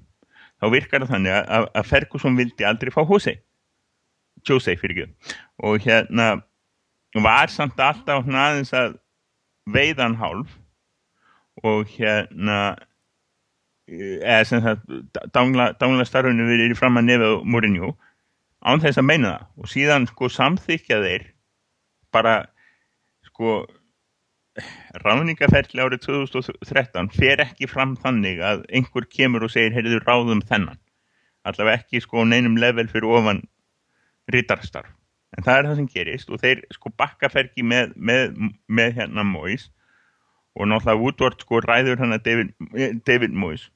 þá virkar það þannig að, að Ferguson vildi aldrei fá Jose. Jose fyrir ekki og hérna var samt alltaf aðeins að veiðan hálf og hérna eða sem það dangla, dangla starfinu verið fram að nefa Mourinho án þess að meina það. Og síðan sko samþykja þeir bara sko ráðningaferli árið 2013 fer ekki fram þannig að einhver kemur og segir heyrðu ráðum þennan. Allavega ekki sko neinum level fyrir ofan rítarstarf en það er það sem gerist og þeir sko bakkaferki með, með, með hérna Mois og náttúrulega Woodward sko ræður hann að David, David Mois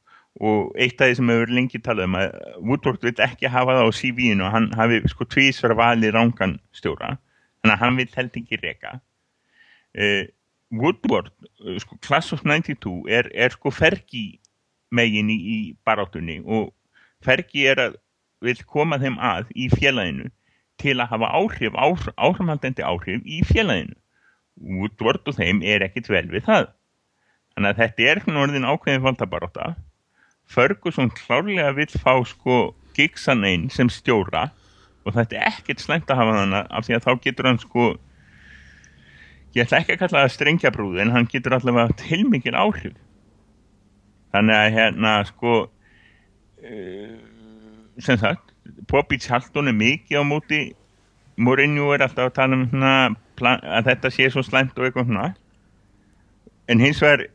og eitt af því sem hefur lengi talað um að Woodward vil ekki hafa það á CV-inu og hann hafi sko tvísvar valið rángan stjóra þannig að hann vil held ekki reyka uh, Woodward uh, sko Class of 92 er, er sko fergi megin í, í baráttunni og fergi er að vil koma þeim að í félaginu til að hafa áhrif, áhrif áhrifmaldandi áhrif í félaginu. Woodward og þeim er ekkit vel við það. Þannig að þetta er orðin ákveðin valdabaróta Ferguson klárlega vill fá sko Gigsan einn sem stjóra og þetta er ekkert slæmt að hafa þannig af því að þá getur hann sko ég ætla ekki að kalla það strengjabrúð en hann getur allavega til mikil áhrif. Þannig að hérna sko uh, sem sagt Charlton er mikið á móti. Mourinho er alltaf að tala um hana, að þetta sé svo slæmt og eitthvað svona. En hins vegar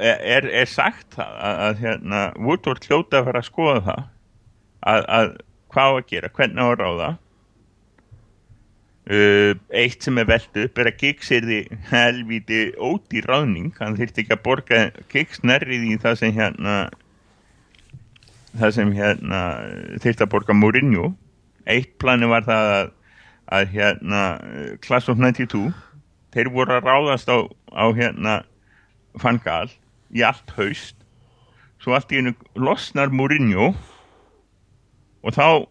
er, er sagt það að, að hérna, Woodward hljóta að fara að skoða það að, að hvað að gera, hvernig að ráða. Uh, eitt sem er veldu upp er að Giggs er því helviti ódýr ráðning. Hann þurfti ekki að borga Giggs nærrið í það sem hérna það sem hérna þurfti að borga Mourinho. Eitt plani var það að, að hérna Class of 92 þeir voru að ráðast á, á hérna Fangal í allt haust. Svo allt í einu losnar Mourinho og þá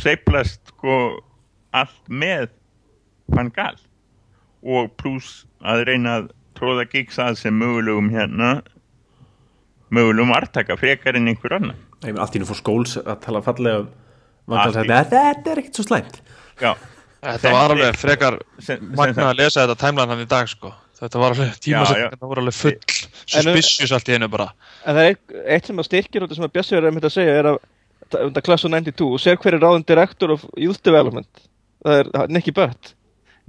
seiflast sko allt með Fangal og pluss að reyna að tróða gigs að sem mögulegum hérna mögulegum artaka frekar en einhver annar Ég meina, allt í nú fór skóls að tala fallega um vandarsætti, þetta er ekkert svo slæmt. Já, Þetta var alveg frekar magna að lesa þetta timeline hann í dag sko. Þetta var alveg, Já, tímasetningarna voru alveg full suspicious allt í einu bara. En það er eitt, sem að styrkir út sem að Bjössi verður að segja er að um það Class of 92 og sér hver er ráðin Director of Youth Development? Það er Nicky Butt.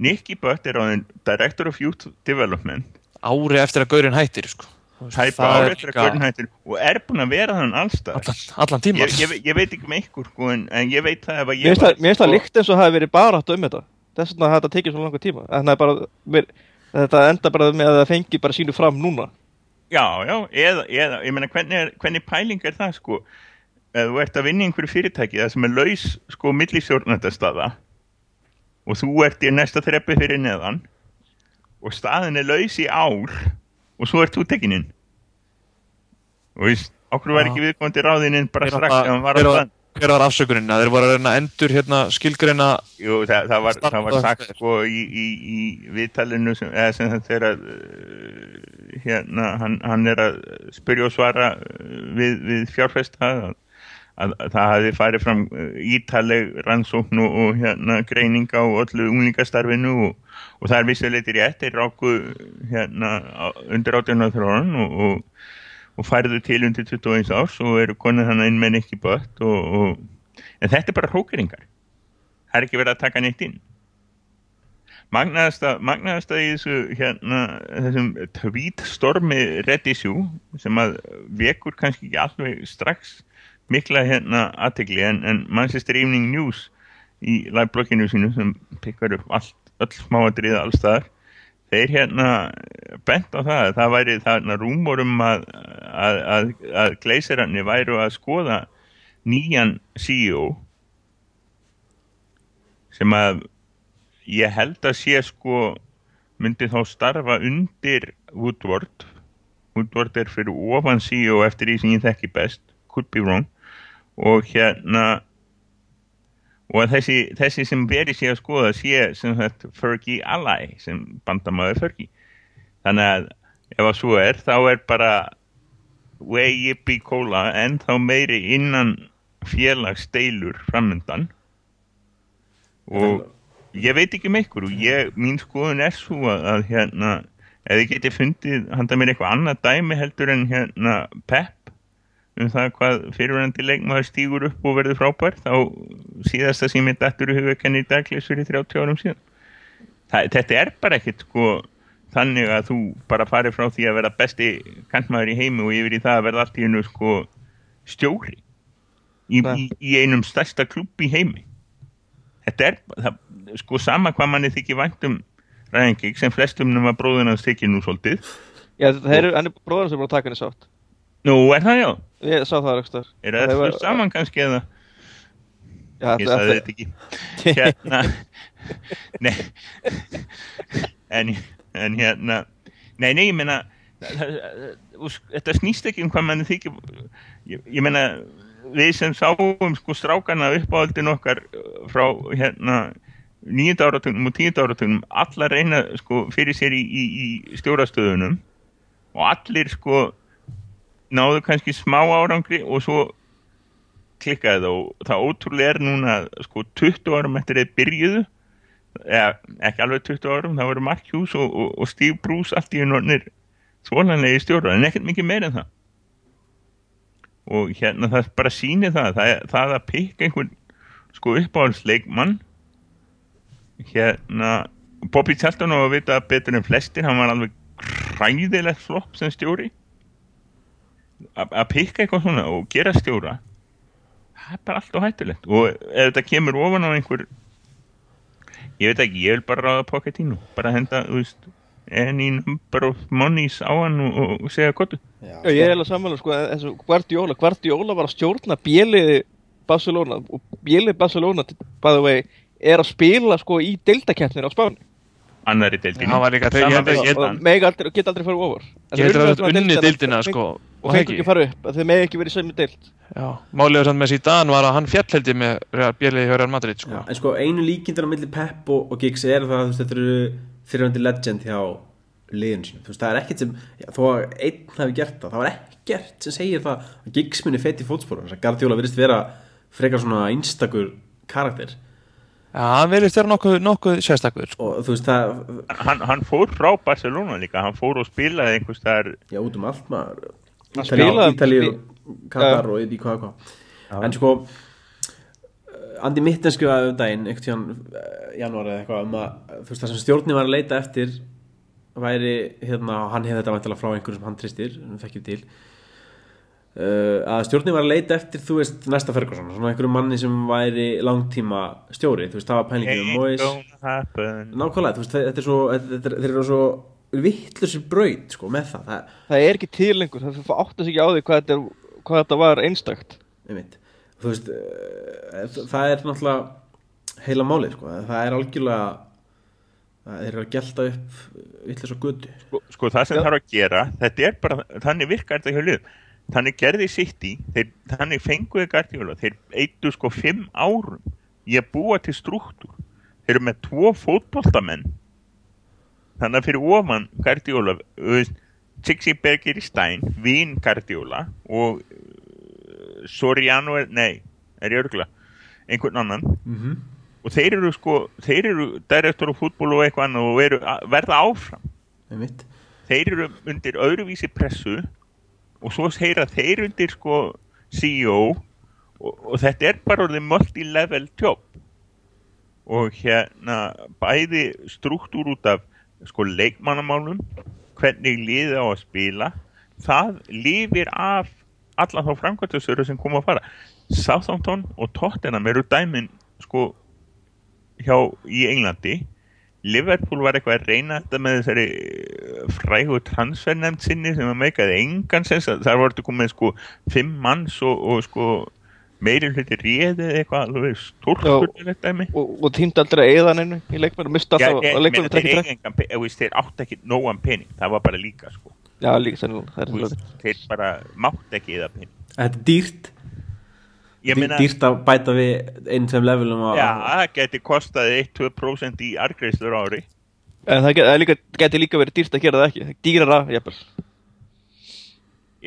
Nicky Butt er þenn Director of Youth Development. Ári eftir að gaurinn hættir sko. Hæpa það er árið eftir að líka Gordon hættir og er búin að vera þann allstað allan, allan tíma ég, ég, ég veit ekki með ykkur sko, en, en ég veit það ef að Mér ég mér finnst það sko, líkt eins og það hafi verið barátt um þetta. Þess vegna þetta tekið svo langa tíma. En það er bara mér, þetta enda bara með að það fengi bara sínu fram núna. Já, já, eða, eða ég meina hvernig, er, hvernig pæling er það sko? Ef þú ert að vinna í einhverju fyrirtæki það sem er laus sko millistjórnandastada og þú ert í næsta þreppi fyrir neðan og staðin er laus í ár og svo ert þú tekininn og veist, okkur var ekki viðkomandi ráðininn bara Hver strax hann var hver hver var afsökunin að þeir voru að reyna að endur hérna skilgreina Jú, það, það, var, það var sagt sko í, í, í viðtalinu sem, sem að uh, hérna, hann, hann er að spyrja og svara uh, við, við fjárfesta að, að, að það hafi farið fram uh, ítaleg rannsókn og, og hérna, greining á öllu unglingastarfinu og, og það er vissuleitir rétt þeir ráku hérna, undir 18. þróun og, og og færðu til undir 21 árs og eru konið hann inn með Nicky Butt og, og, en þetta er bara hrókeringar það er ekki verið að taka neitt inn magnaðasta, magnaðasta í þessu hérna, þessum tweetstormi Red Issue sem að vekur kannski ekki alveg strax mikla hérna aðtegli en, en Manchester Evening News í liveblogginu sínu sem pikkar upp allt, öll smáadriða allstaðar þeir hérna bent á það að það væri þarna rúmorum að, að, að, að gleisirarnir væru að skoða nýjan CEO sem að ég held að sé sko myndi þá starfa undir Woodward. Woodward er fyrir ofan CEO eftir því sem ég þekki best. Could be wrong. Og hérna og þessi, þessi sem verið sé að skoða sé sem þetta Fergie Ally sem bandamaður Fergie. Þannig að ef að svo er þá er bara way yippee cola en þá meiri innan félagsdeilur framöndan og ég veit ekki með ykkur og ég, mín skoðun er svo að, að hérna, ef þið getið fundið handa mér eitthvað annað dæmi heldur en hérna Pep um það hvað fyrirvændi leikmaður stígur upp og verður frábær þá síðasta sem ég dættur í kenni í daglis fyrir 30 árum síðan. Það, þetta er bara ekkit sko þannig að þú bara farið frá því að vera besti kantmaður í heimi og yfir í það að verða allt í hennu sko stjóri í, í, í einum stærsta klubb í heimi. Þetta er það, sko sama hvað manni þykir vænt um ræðingik sem flestum nema bróðun hans þykir nú svolítið. Já, það er, hann er bróðan sem er búin að taka henni sátt. Nú er það já, Ég sá það ekstar er það fullt saman kannski eða? Já, ég sagði þetta ekki. Hérna nei. En, en hérna nei, nei, ég meina þetta snýst ekki um hvað manni þykir. Ég, ég meina við sem sáum sko strákana uppáhaldin okkar uh, frá hérna nýjönda áratögnum og tíunda áratögnum allar reyna sko fyrir sér í, í, í stjórastöðunum og allir sko náðu kannski smá árangri og svo klikkaði það og það ótrúlega er núna sko 20 árum eftir þeir byrjuðu eða ekki alveg 20 árum það voru Mark Hughes og, og, og Steve Bruce allt í unnornir svonanlega í stjóra en ekkert mikið meir en það. Og hérna það bara sýnir það það, það að pikka einhvern sko uppáhaldsleikmann. Hérna Bobby Charlton á að vita betur en flestir hann var alveg hræðilegt flopp sem stjóri að pikka eitthvað svona og gera stjóra það er bara allt og hættulegt. Og ef þetta kemur ofan á einhver ég veit ekki, ég vil bara ráða Pochettino bara henda, þú veist any number of monies á hann og, og, segja kottu Já, ég er eiginlega sammála sko, eins og Guardiola Guardiola var að stjórna bjöliði Barcelona og Bíli Barcelona, by the way er að spila sko í deildakeppnir á Spáni annari Zidane. mega aldrei, geta aldrei farið ofar. Ég held að það er unni deildina sko og fengur ekki fara upp, þau megi ekki verið í sömu deild. Já, málið samt með Zidane var að hann fjall held ég með Björliði hjá Real Madrid sko. Já, en sko einu líkindur á milli Pep og, og Giggs er það að þú veist, þetta eru fyrirvændi legend hjá liðin sín þú veist, það er ekkert sem, já, þó að einn hafi gert það, það var ekkert sem segir það að Giggs muni fett í fótsporum, þess að Guardiola virðist vera frekar svona einstakur karakter Já, hann verðist vera nokkuð, nokkuð sérstakur sko. og veist, það, hann, hann fór frá Barcelona líka hann fór og spilaði einhvers þar já, út um allt maður. Ítalíu, Katar og í hvað en sko Andi Mitten skrifaði um daginn einhvern tíðan janúar eða eitthvað um að þú veist það sem stjórnin var að leita eftir væri hérna hann hefði þetta vantilega frá einhverjum sem hann tristir hann fekkir til uh, að stjórnin var að leita eftir þú veist næsta Ferguson svona einhverjum manni sem væri langtíma stjóri þú veist það var pælingið um happen. Nákvæmlega þú veist þetta er svo þetta er- þeir eru svo vittlusir braut sko með það það það er ekki til lengur, það átti sig ekki á því hvað þetta, er, hvað þetta var einstakt. Einmitt. Þú veist uh, það er náttúrulega heila málið sko það er algjörlega það er að gelta upp svo götu. Sko, sko það sem Já. þarf að gera þetta er bara, þannig virkar þetta hjá liðum þannig gerði sitt í þeir, þannig fenguði Guardiola þeir eittu sko fimm árum í að búa til struktúr. Þeir eru með tvo fótboltamenn. Þannig að fyrir ofan Guardiola Sixi Berger í Stein Vín Guardiola og uh, Soriano nei, er ég örgla einhvern annan. Mm -hmm. og þeir eru sko, þeir eru direktor á fútból og eitthvað annað og eru, verða áfram. Þeir eru undir öðruvísi pressu og svo heyra þeir undir sko CEO og, og þetta er bara orðið multi-level job. Og hérna bæði struktúr út af sko leikmannamálum hvernig liðið á að spila það lifir af alla þá framkvæmtastöru sem koma að fara. Southampton og Tottenham eru dæmin sko hjá í Englandi Liverpool var eitthvað að reyna þetta með þessari eh, frægu transfernemnd sinni sem að meikaði engan sens. Þar voru þetta komið sko fimm manns og, og sko meiri hluti réði eða eitthvað alveg stórkur dæmi og, og týndi aldrei að eða neinu í leikmennu, mista Já, alltaf að leikmennu þeir, trekkið trekk eiga engan pe- þú veist, þeir átt ekki nógan pening það var bara líka sko. Já, líka það er veist, sennilega þeir bara mátt ekki eða pening. Þetta er dýrt meina, dýrt að bæta við einn sem levelum að já, það geti kostaði 1-2% í argreislur á ári. En það get- það líka, geti líka verið dýrt að gera það ekki. Dýrara, jafnvel.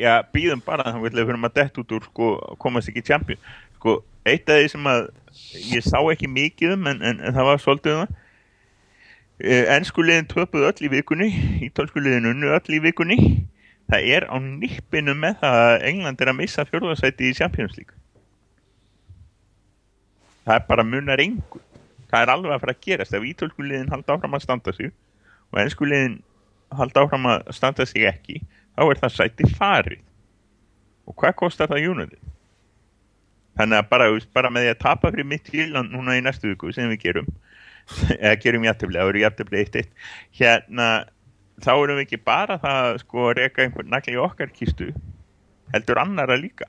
Já, býðum bara þannig að við fyrir að dett út úr sko, komast ekki í champion. Sko, eitt af því sem að ég sá ekki mikið um en, en, en það var svolítið um það. Ennsku liðin töpuð öll í vikunni ítálsku liðin unnu öll í vikunni. Það er á nippinu með það að England er að missa fjórðarsæti í Champions League það er bara munar engu. Það er alveg að fara að gerast ef ítálsku liðin halda áfram að standa sig og ennsku liðin halda áfram að standa sig ekki þá er það sæti farið. Og hvað kostar það United? Þannig að bara, bara með því að tapa fyrir mitt Írland núna í næstu viku sem við gerum eða gerum jættefli, það eru jættefli 1-1 hérna þá erum við ekki bara það að sko reka einhvern nagli okkar kistu heldur annara líka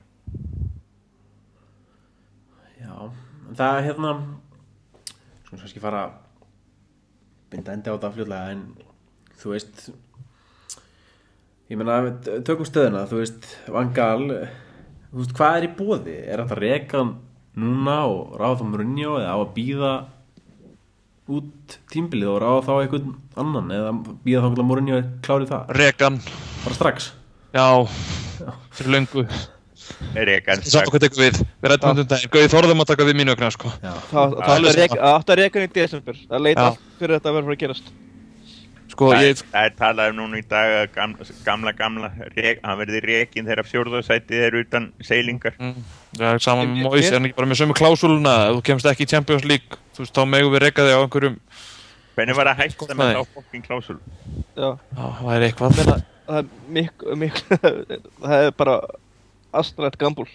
já, en það er hérna svona kannski fara að binda endi á þetta fljóðlega en þú veist ég meina, við tökum stöðuna þú veist, Vangal þú veist, hvað er í bóði? Er þetta reka hann núna og þá Mourinho eða á að býða út tímbilið og ráða þá einhvern annan eða býða þá einhvern Mourinho klárið það? Regan, bara strax? Já, fyrir löngu reka Satt okkur tekur við, við rættum um daginn. Gauði þorðum að taka við mínu ökna sko. já, það það átti að það að hann í desember. Það leita Já. allt fyrir þetta að vera fyrir að gerast. Sko, það, ég, er- það er talað um núna í dag að gamla, gamla, hann verði rekin þegar fjórðarsætið er utan seilingar. Mm, það er saman Ég- með ég- er hann ekki bara með sömu klásúluna? Ef þú kemst ekki í Champions League þú veist, þá megum við reka þig á einhverjum hvernig var að hætta með Nei. þá fokkin klásul astrætt gambúl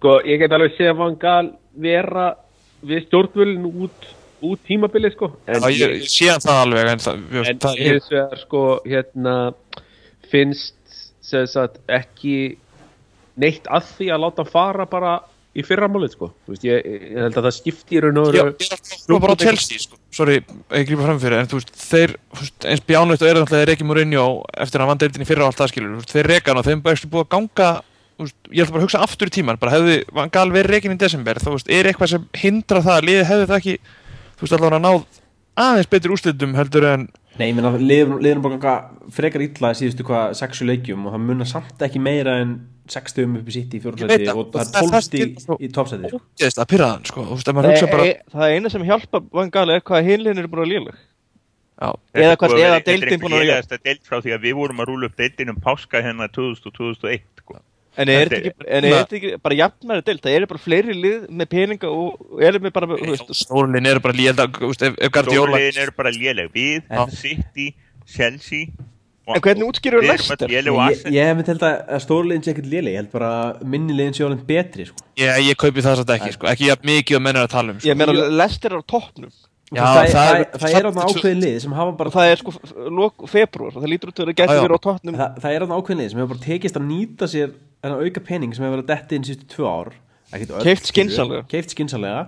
Sko, ég get alveg séð Van Gaal vera við stjórnvölin út, út tímabili, sko. En Já, ég, ég sé það alveg en það, en það er hins vegar, sko, hérna, finnst, sem sagt, ekki neitt að því að láta fara bara í fyrramálið sko. Þú veist, ég, ég held að það skipti í raun og Já, ég er alltaf að bara á Chelsea sko. sorry, ég grípa fram fyrir en þú veist, þeir, eins bjánlegt og er náttúrulega Reki Mourinho eftir að hann vann deildin í fyrra og allt það skilur, þú veist, þeir reka hann og þeim ekki búið að ganga þú veist, ég ætla bara að hugsa aftur í tíman, bara hefði Van Gaal verið rekin í desember, þú veist, er eitthvað sem hindrar það að liðið hefði það ekki þú veist, allavega náð aðeins betri úrslitum heldur en Nei, ég meina, liðin bara ganga frekar illa síðustu hvað sexu leikjum og það munna samt ekki meira en 60 upp í sitt í það, og það er það- 12 það stíg skilur svo- í toppsæti sko. sko, e, það eina sem hjálpa Van Gaal er hvað hinliðin eru bara léleg já, Eða hvað- eða er deildin búin að vera- Þetta er deild frá því að við vorum að rúla upp deildin um páska hérna 2000 og 2001 sko. En er Þetta er- ekki, er bara jafnmæri deild? Það eru bara fleiri lið með peninga og eru með bara, stórlinn eru bara Guardiola Stórliðin eru bara léleg Við. City, Chelsea og- En hvernig útskýrur Leicester? léleg Ég, hef myndi held að að stórliðin sé ekkert léleg ég held bara að minni liðin sé alveg betri sko. ég, ég kaupi það satt ekki, sko, ekki mikið og menn er að tala um, sko. Ég meina, Leicester er á toppnum Já, það, það, það það, er- það er ákveðin ákveðin lið sem hafa bara það er sko lok februar og það lítur út að það já. verið á toppnum það, það er ákveðin ákveðin lið sem hefur bara tekist að nýta sér en að auka pening sem hefur verið að detti inn sístu tvö ár skilur. skynsamlega. keypt skynsamlega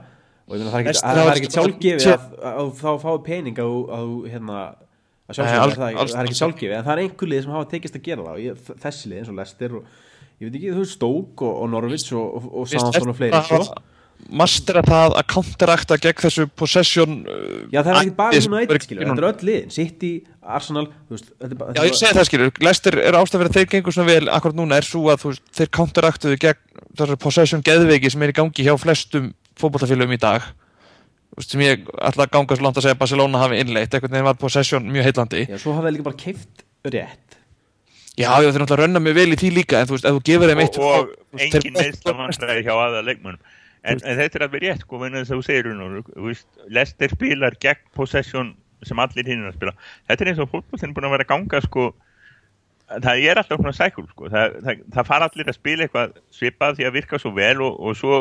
og ég meina það er sjálfgefið sé- að, að þá fáið pening á, á hérna að er það, er ekki sjálfgefið en það er einhver lið sem hafa tekist að gera það og ég, þessi lið eins og Lester og ég veit ekki, þú veist Stók og, og Norvits og, og, og Sánsson og fleiri sko. Mastera það að counterakta gegn þessu possession uh, Já, það er ekki bara er eitt, skilur, þetta er öll liðin City, Arsenal, þú veist þetta bara, Já, ég segi það skilur, Lester er ástæð fyrir að þeir gengur svona vel akkurat núna er svo að veist, þeir counteraktuðu gegn þessar possession geðveiki sem er í gangi hjá flestum fótbollafélögum í dag. Veist, sem ég ætla að ganga svo langt að segja að Barcelona hafi innleitt, einhvern veginn var possession mjög heillandi. Já, svo hafa þeir líka bara keift rétt. Já, já, þeir náttúrulega rönna mjög vel í því líka en þú veist, ef þú gefur þeim eitt og, og þeir- engin meðsla vandræði hjá aða leikmönnum en, en þetta er alveg rétt sko vegna þess að þú segir hún Lester spilar gegn possession sem allir hinn er að spila. Þetta er eins og fólkvöldin búin að vera að ganga sko það er alltaf svona sækul sko það, það, það fara allir að spila eitthvað svipað því að virka svo vel og, og svo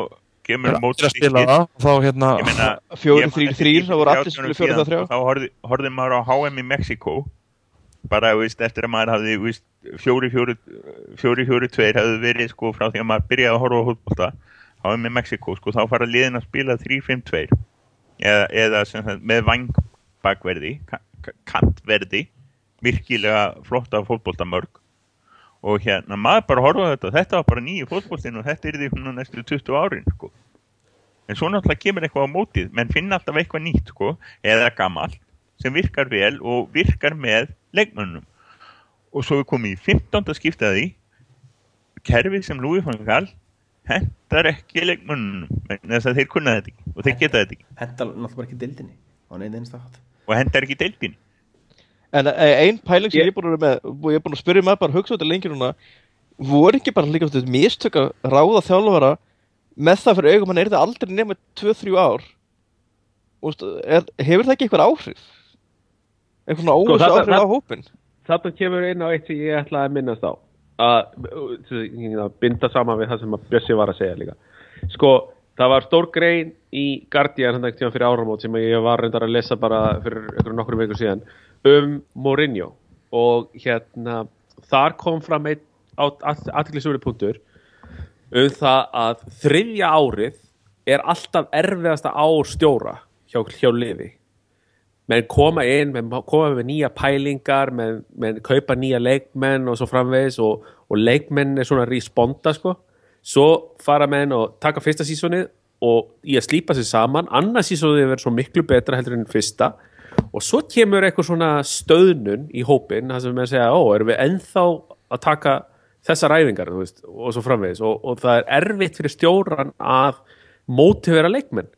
kemur allir að spila það og þá hérna eftir þrír, því það voru allir 30 spiluðu árum fjórir, síðan, þrjá. þá horfði, horfði maður á HM í Mexiko bara veist, eftir að maður hafði veist, fjóri, fjóri, fjóri, fjóri, tveir hefði verið sko frá því að maður byrjaði að horfa á hótbolta HM í Mexiko sko þá fara liðin að spila 3-5-2 eða, eða sagt, með vangbakverði ka- ka- kantverði virkilega flotta fótboltamörg og hérna maður bara horfa á þetta þetta var bara nýju fótboltin og þetta er því svona næstu 20 árin sko. En svo náttúrulega kemur eitthvað á mótið menn finna alltaf eitthvað nýtt sko eða gammal sem virkar vel og virkar með leikmönnum. Og svo er komið í 15. skiptaði kerfið sem Louis van Gaal hendar ekki leikmönnum vegna þess að þeir kunna þetta ekki og þeir geta þetta ekki. Henda náttúrulega bara ekki hátt. Og hendar ekki deildin En eh, ein pæling sem Ég- er búin að vera með og ég er búin að spyrja maður bara hugsa þetta lengi núna voru ekki bara líka þetta mistök að ráða þjálfara með það fyrir augum hann er þetta aldrei nema 2-3 ár? Úst, er, hefur það ekki eitthvað áhrif? Eitthvað Sko, óvissu það- áhrif það- á hópin? Þetta kemur inn á eitt sem ég ætla að minnast á að binda saman við það sem að Bjössi var að segja líka. Sko, það var stór grein í Guardian hann ekkert fyrir áramót sem ég var reyndar að lesa bara fyrir einhverjum nokkur vikur síðan um Mourinho. Og hérna þar kom fram einn aðtiklisúri punktur um það að þriðja árið er alltaf erfiðasta ár stjóra hjá, hjá liði menn koma inn, menn koma með nýja pælingar, menn, menn kaupa nýja leikmenn og svo framvegis og, og leikmenn er svona responda sko. Svo fara menn og taka fyrsta sísonið og í að slípa sér saman. Annars sísonið verður svo miklu betra heldur enn fyrsta. Og svo kemur eitthvað svona stöðnun í hópin það sem menn segja, ó, erum við ennþá að taka þessar æfingar og svo framvegis. Og, og það er erfitt fyrir stjóran að mótivera leikmenn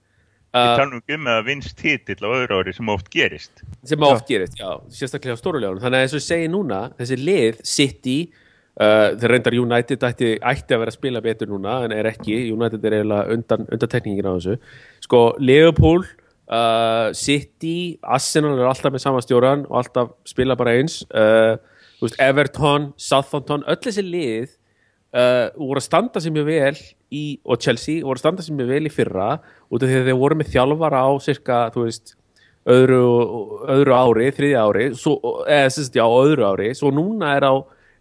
Ég uh, tala nú ekki um að vinst titill á öðru ári sem oft gerist. Sem oft gerist, já, sérstaklega á stórulegunum þannig að eins og ég segi núna, þessi lið City, uh, þeir reyndar United ætti, ætti að vera að spila betur núna en er ekki, United er eiginlega undan, undantekningin á þessu, sko Liverpool, uh, City Arsenal er alltaf með sama stjóran og alltaf spila bara eins. Uh, veist, Everton, Southampton öll þessi lið uh, voru að standa sér mjög vel í, og Chelsea voru að standa sér mjög vel í fyrra út af því að þeir voru með þjálfara á cirka, þú veist öðru, öðru ári, þriðja ári svo, eða sérst já, öðru ári svo núna er á,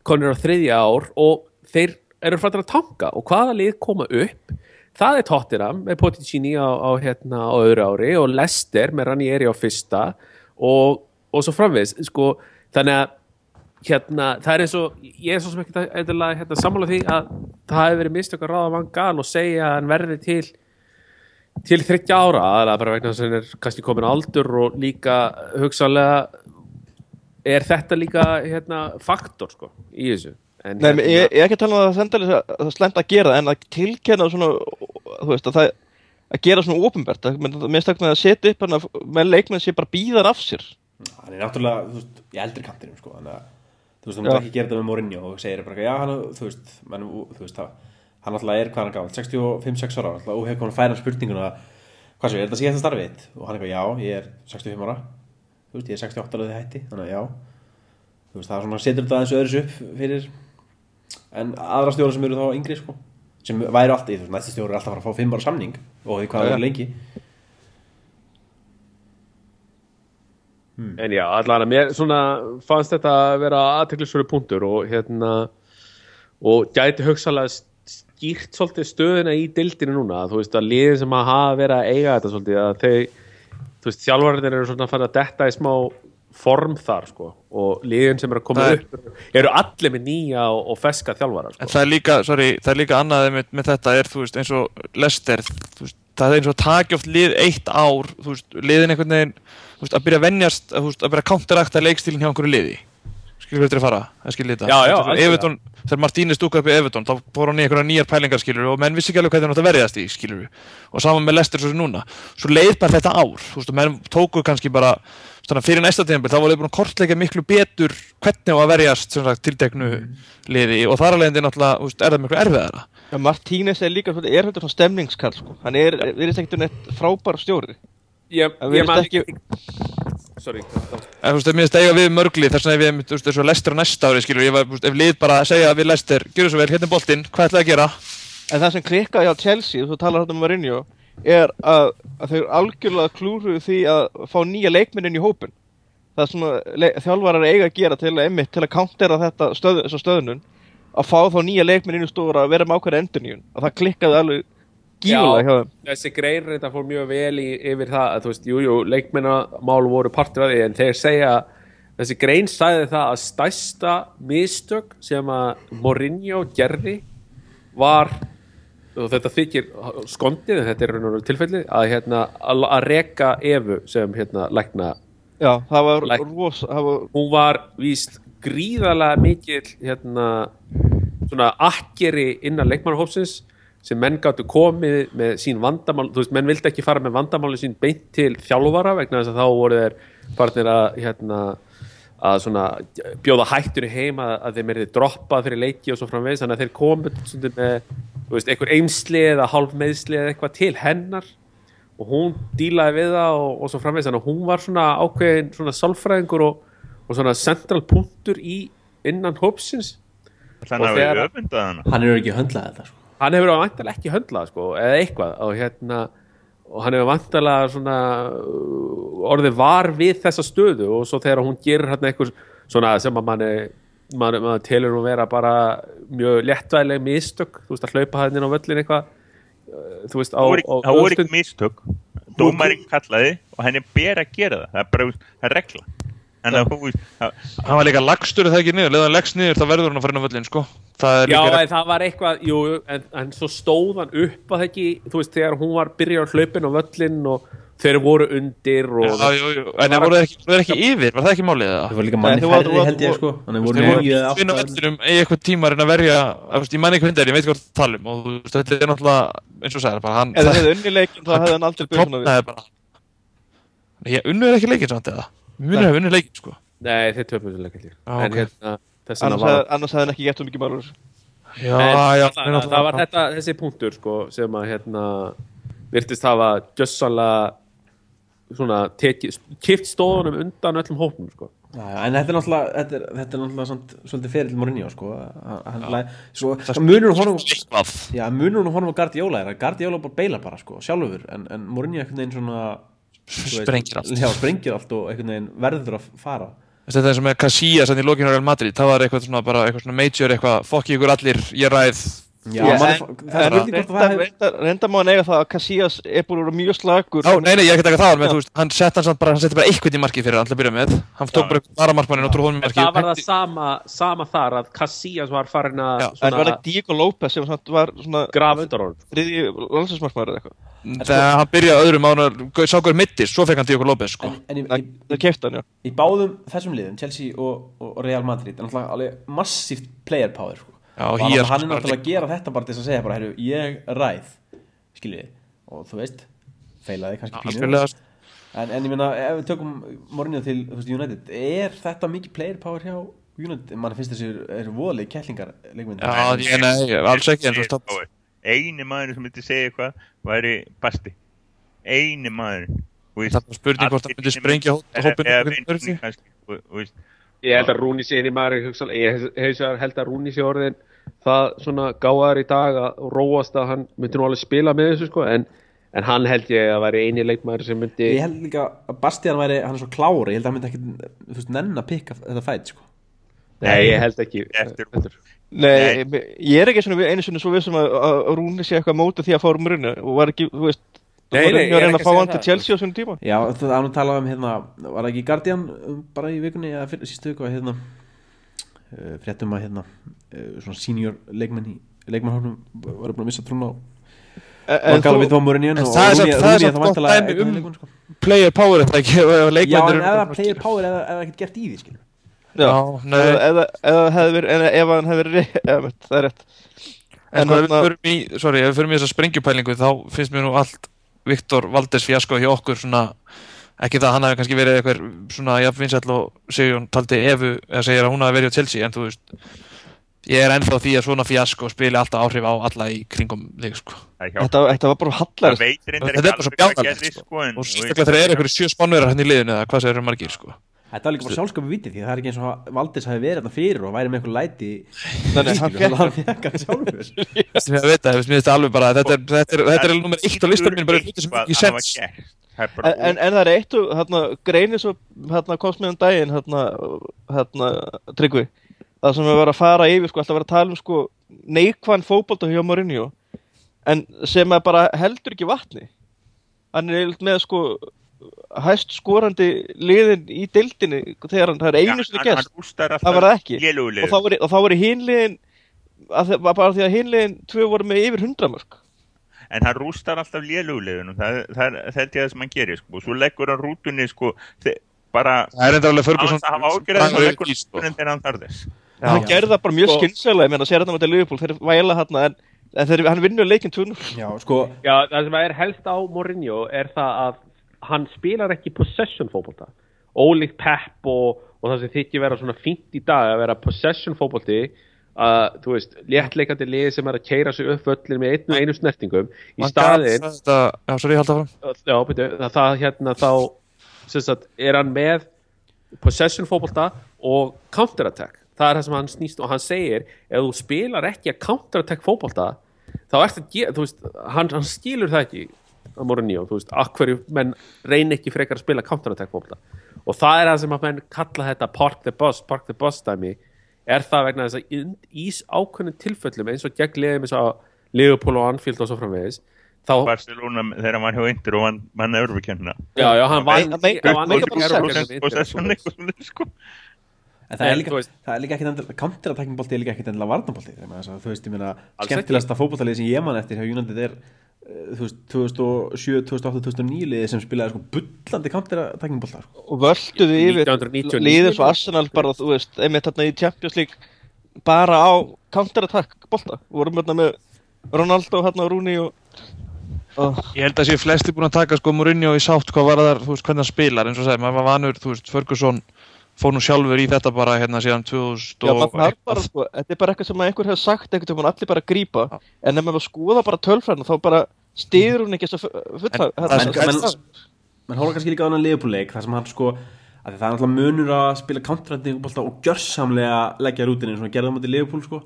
konur á þriðja ár og þeir eru frættir að tanka. Og hvaða lið koma upp? Það er Tottenham með Poticini á, á, hérna, á öðru ári og Leicester með Ranieri á fyrsta og, og svo framvegis sko, þannig að hérna, það er eins og ég er svo sem ekki eitthvað hérna, sammála því að það hefur verið mistök að ráða Van Gaal og segja að hann verði til til þryggja ára aðalega bara vegna þess að hann er kannski komin á aldur og líka hugsanlega er þetta líka hérna, faktor sko í þessu. En, Nei, hérna, ég, ég er ekki að tala um að það er slemt að gera en að tilkenna svona, þú veist, að það að gera svona ofinbært, stakna að setja upp með leikmenn sé bara býðar af sér. Hann er náttúrulega, þú veist, í eldri kantinum sko, þannig að þú veist, þú mútt ekki gera þetta með Mourinho og segir bara, já, hann, þú veist, menn, þú veist, það hann alltaf er hvað hann gáð, 65-6 ára alltaf, og hefur komin færa spurninguna hvað svo, er þetta síðast að starfið? og hann eitthvað, já, ég er 65 ára. Þú veist, ég er 68 ára þegar hætti þannig að já, þú veist, það er svona setur þetta aðeins öðru upp fyrir en aðra stjóra sem eru þá yngri sko, sem væri alltaf, þú veist, næsta stjóra er alltaf að fara að fá 5 ára samning og því hvað það er lengi Hmm. En já, allavega, mér svona fannst þetta að vera aðteklisverið punktur og hérna og gæti hugsalega skýrt svolítið stöðuna í dildinu núna, þú veist að liðin sem að hafa verið að eiga þetta svolítið að þau, þú veist, þjálfvarðin eru svona að fara að detta í smá form þar sko og liðin sem eru að koma er- upp eru allir með nýja og, og feska þjálfvara sko. En það er líka, sorry, það er líka annaðið með, með þetta er, þú veist, eins og Lester, þú veist, það er eins og taki oft lið eitt ár, þú veist, liðin einhvern veginn, veist, að byrja að venjast, að, þú veist, að byrja að counterakta leikstílinn hjá einhverju liði. Skilur þetta að fara, það skilur þetta. Já, já, algjörlega. Everton, þegar Martínez dúka upp í Everton, þá fór hann í einhverja nýjar pælingar, skilur og menn vissi ekki alveg hvað það nátt að verðast í, skilur og saman með Lester svo sem núna. Svo leið bara þetta ár, þú veist, og menn tóku kannski bara, að fyrir næsta tíðanbyrð, þá voru þið búin kortleika miklu betur hvernig á að verjast, sem sagt, tilteknu liði og þar alveg náttúrulega, þú veist, er það miklu erfiðara. ja, Martínez er líka, svona- er þetta svona stemningskall sko. hann er, við erum Ég, ég man ekki- Sorry, En veist, mér það eiga við mörgli þess ég, þú veist, eins og Lester á næsta ári, skilur, ég var, veist, ef lið bara að segja við Lester, gjör svo vel, hérna er boltinn, hvað ætlaði að gera? en það sem klikkaði á Chelsea, þú talar þetta um Mourinho er að, að þau algjörlega klúruðu því að fá nýja leikmennin í hópin það er svona þjálfarar eiga að gera til að emmitt til að countera þetta stöð, stöðnun að fá þá nýja leikmennin í stóra að vera með ákveða endurníun að það klikkaði alveg gífulega hjá þeim. þessi grein reynda fór mjög vel í, yfir það að þú veist, jújú, jú, leikmennamál voru partur af því en þeir segja þessi grein sagði það að stærsta mistök sem að Mourinho gerði var og þetta þykir skondið en þetta er raun og tilfelli að, hérna, að, að reka Evu sem hérna, lækna. Já, það var Like- ros það var, hún var víst gríðarlega mikil hérna, svona akkeri innan leikmannahópsins sem menn gáttu komið með sín vandamál, þú veist, menn vildi ekki fara með vandamáli sín beint til þjálfara vegna þess að þá voru þeir farnir að hérna, að svona bjóða hættunni heim að, að þeim er þið droppað fyrir leiki og svo framvegis, þannig að þeir komið svona með, þú veist, einhver eimsli eða hálf meðsli eða eitthvað til hennar og hún dílaði við það og, og svo framvegis, þannig að hún var svona ákveðin svona sálfræðingur og, og svona central punktur í innan hópsins Þannig að við þegar- öfundað hana. hann er ekki höndlað þetta sko. Hann hefur vantarlega ekki höndlað sko, eða eitthvað og hérna og hann hefur vantarlega svona uh, orðið var við þessa stöðu og svo þegar hún gerir hérna eitthvað svona sem að manni maður, maður telur hún vera bara mjög léttvæðileg mistök, þú veist að hlaupa hann inn á völlin eitthvað uh, þú veist á, Það voru- á ekki mistök. Dómarinn kallaði og henni ber að gera það. Það er bara, það er regla. En það, það- Hann var líka lagstur það ekki niður, leðan hann leggst niður þá verður hann að fara inn á völlin, sko. Það er Já, líka en það var eitthvað, jú, jú, en, en svo stóð hann upp að það ekki, þú veist, þegar hún var byrjað hlaupin á völlin og þeir voru undir og Já, jú, jú, en það voru ekki, ekki yfir, var það ekki málið það? það var líka manni færri held ég sko. Þeir voru vellinum í eitthvað tíma að reyna að verja, ég man ekki hundar, ég veit hvað það tala um og þú veist, þetta er náttúrulega, eins og bara hann, ef það hefði unni leikin þá hefði hann aldrei byrjað svona við klopnaði bara. Ég unnu er ekki leikinn samt eða? Muni hefur unnu leikinn, sko. Nei, þeir töfum þessu leikandi Já, En ok. hérna, annars var hefði- annars hefði hann ekki gett svo mikið málur Já, En já, það, það var þetta, þessi punktur sko, sem að hérna virtist hafa gjössanlega svona kipt stóðunum undan öllum hópum sko. Já, já, en þetta er náttúrulega þetta er, þetta er náttúrulega samt, svolítið ferill Mourinho sko. munur honum Eitthvað. já, munur honum á Guardiola er að Guardiola bara beila bara sko, sjálfur en, en Mourinho einhvern veginn svona Sprengir allt. já, sprengir allt og einhvern veginn verður að fara Þetta er sem með Casillas hann í lokinu á Real Madrid, það var eitthvað svona bara eitthvað svona major eitthvað, fokki ykkur allir, ég ræð Já, Já, man, en- það er spurning hvort að það hefur reynda, reynda má hann eiga það að Casillas er búin að vera mjög slagur Já, nei, nei, ég er ekki að taka það alveg, Já. þú veist, hann sett hann samt bara, hann setti bara eitthvað í markið fyrir hann til að byrja með. Hann tók Já. bara varamarkmannin og tróð honum í En markið. það var það sama, sama þar að Casillas var farin að Já, En var það Diego López sem samt var svona þriði landsinsmarkmaður eða eitthvað? Þegar hann byrjaði öðrum mánu, sá hverju mittir, svo fekk hann Diogo López, sko. En, en í, Það í, það kefti hann, já. í báðum þessum liðum, Chelsea og, og Real Madrid og hér, hann, hann er náttúrulega að gera þetta bara til að segja bara, heyrðu, ég ræð skiljiði, og þú veist feilaði kannski pínu. en, en ég meina, ef við tökum Mourinho til veist, United, er þetta mikið player power hjá United, mann finnst þessi er en þú stopp eini maður sem myndi segja eitthvað væri Basti. Eini maður Það er spurning hvort hann myndi sprengja hó- hópinn eða einhvern vinni veginn. kannski og- Ég held að Rúni sé inn í maður ég held að Rúni sé orðin það svona gáðar í dag að róast að hann myndi nú alveg spila með þessu sko en, en hann held ég að væri eini leikmaður sem myndi ég held líka að Bastian væri, hann er svo klári ég held að hann myndi ekki, þú veist, nenn að pikka þetta fæt, sko. Nei, ég held ekki. Eftir- heldur. Nei, ég er ekki svona, einu sinni svo vissum að, að Rúni sé eitthvað móta því að fá Mourinho og var ekki, þú veist Nei, nei, ég er að að fá að hann segja til það. Chelsea á svona tíma? Já, það er nú talað um hérna, var ekki Guardian um, bara í vikunni eða fyrir sístu viku að hérna uh, fréttum að hérna uh, svona senior leikmenn í leikmannhóknum varu búin að missa trúna á En það er samt- Rúni það er Rúni samt þá gott dæmi um- sko. Player power, þetta ekki, ef Já, en eða player power eða eða ekkert gert í því, skil Já, eða, eða, eða hefði verið, ef hann hefði verið eða, það er rétt. En En ef við þarna- förum í, sorry, ef við förum í þessa sprengjupælingu þá finnst mér nú allt Viktor Valdes fjasko hjá okkur svona ekki það að hann hafi kannski verið eitthvað svona jafnvinsæll og Sigjón taldi Evu eða segir að hún hafi verið á Chelsea en þú veist ég er ennþá því að svona fjasko spili alltaf áhrif á alla í kringum þig sko. Þetta, þetta var bara hallar Þetta er bara svo gerðist, sko. sko, og sérstaklega þegar er eitthvað sjö spánverðar hann í liðinu eða hvað segir eru margir sko Þetta var líka bara sjálfskapu viti því að það er ekki eins og að Valdis hafi verið þarna fyrir og væri með eitthvað læti Nei, nei, hann fékk- hann fekk hann sjálfur. Ég veit að mér finnst það alveg bara þetta er, þetta er, þetta er nummer eitt á listan mín bara hluti sem ekki að sens. Það er En, en, en það er eitt og hérna, greinir svo hérna, komst með um daginn hérna, hérna, tryggvi. Það sem við verðum að fara yfir sko, alltaf verið að tala um sko, neikvæðan fótbolta hjá Mourinho en sem er bara heldur ekki vatni. Hann er með sko hæst skorandi liðin í deildinni þegar hann, það er einu hann rústar alltaf það var það ekki. og þá að, þe- bara því að hinliðin tvö voru með yfir hundramörk en hann rústar alltaf lélugulegðunum það, það, það, það er það sem hann gerir sko. og svo leggur hann rútunni sko, bara það er enda alveg hafa ágjörðið hann leggur sko. rútunni þegar hann þarf þess. Hann gerði það bara mjög Sko- skynsælega ég meina, sér þetta með þetta Liverpool, þeir væla hann en, en þeir, hann vinnur leikin 2-0 Já, sko, Já, það sem er helst á Mourinho er það að hann spilar ekki possession fótbolta. Ólíkt Pep og, og það sem þykir vera svona fínt í dag að vera possession fótbolti að, þú veist, léttleikandi lið sem er að keira sig upp völlin með einu einu snertingum í byrju, það, það hérna þá sagt, er hann með possession fótbolta og counter-attack. Það er það sem hann snýst og hann segir ef þú spilar ekki að counter-attack fótbolta þá ert að gera, þú veist hann, hann skilur það ekki að Mourinho, þú veist, akkurju menn reyni ekki frekar að spila counter-attack fótbolta? Og það er það sem að menn kalla þetta park the bus, park the bus dæmi. Er það vegna þess að í- í ákveðnum tilföllum eins og gegn liðum eins og Liverpool og Anfield og svo framvegis þá, Barcelona þegar hann var hjá Inter og hann vann Európa-kennina já, já, hann vann. En það er líka, það er líka ekkit endilega, counterattacking bolti er líka ekkit endilega varnabolti þegar maður þess að þú veist, ég meina, skemmtilegasta fótboltalið sem ég man eftir hjá United er 2007, 2008, 2009 liðið sem spilaði sko bullandi counterattacking bolta sko. og völduðu yfir 1999. liðið svo Arsenal bara, þú veist, einmitt þarna í Champions League bara á counter-attack bolta, vorum hérna með Ronaldo, hérna Rooney og, og Ég held að séu flesti búin að taka sko Mourinho í sátt hvað var þar, þú veist, hvernig hann spilar eins og sagði, maður var vanur, þú veist, Ferguson fór nú sjálfur í þetta bara hérna síðan 2000 Já, og maður bara, sko, þetta er bara eitthvað sem einhver hefur sagt einhvern veginn allir bara að grípa en ef maður skoða bara tölfræðina þá bara stiður hún ekki þess að þetta- menn, hóla kannski líka á annan liðbúleik þar sem hann sko að það er náttúrulega munur að spila bolta og gjörsamlega leggja rútinni svona gerða á móti liðbúl sko.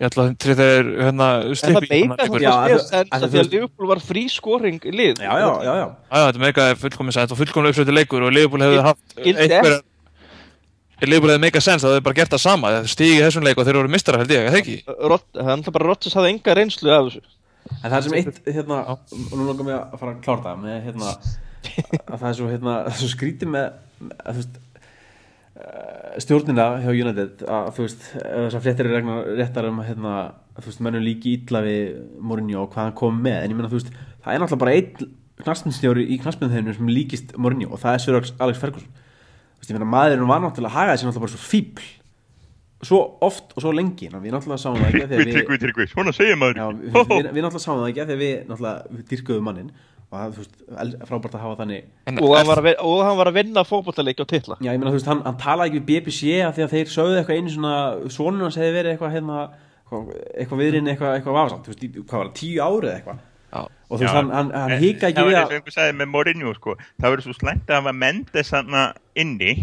Ég ætla að til þeir hérna En það meika það að- því að Liverpool var frí skoring í lið. Já, já, já, já. Já, þetta meikaði fullkomið sætt og fullkomið uppsvöldi leikur og Liverpool hefði Skil- haft skildi einhver Liverpool hefði mega sens að þau hefði bara gert það sama þeir stígi í þessum leik og þeir eru mistarar held ég, eða ekki? Rott, það er alltaf bara Rodgers hafði enga reynslu af þessu En það er sem eitt, hérna, og nú langar mig að fara að klára það með, hérna, að það er svo, hérna, svo skrítið með, að, veist, eh, stjórnina hjá United að, þú veist, ef þessar fréttir er regna réttar um, hérna, að, þú veist, mönnum líki ítla við Mourinho og hvað hann kom með, en ég meina, þú veist, það er náttúrulega bara einn knaspinstjóri í knaspinþeginu sem líkist Mourinho og það er Sir Alex Ferguson. Þú veist, ég meina, maðurinn var náttúrulega hagaði sér náttúrulega bara svo fíbl, svo oft og svo lengi, en við náttúrulega sáum það ekki af því að Tryggvi, Tryggvi, Tryggvi, svona segir maður. Já, við, við, við, við náttúrulega sáum það ekki af því að við náttúrulega við dyrkuðum mannin og það, el- frábært að hafa þannig En og hann var að, og hann var að vinna fótbollaleiki og titla. Já, ég meina, þú veist, hann, hann talaði ekki við BBC af því að þeir sögðu eitthvað einu svona sonur hans hefði verið eitthvað hérna eitthvað, eitthvað viðrinn, eitthvað, eitthvað vafasamt þú veist, í- hvað var það, tíu árið eitthvað. Og þú veist, hann, hann, hann hika ekki það við var að eins og einhver sagði með Mourinho sko, það verður svo slæmt að hafa Mendes hann inni.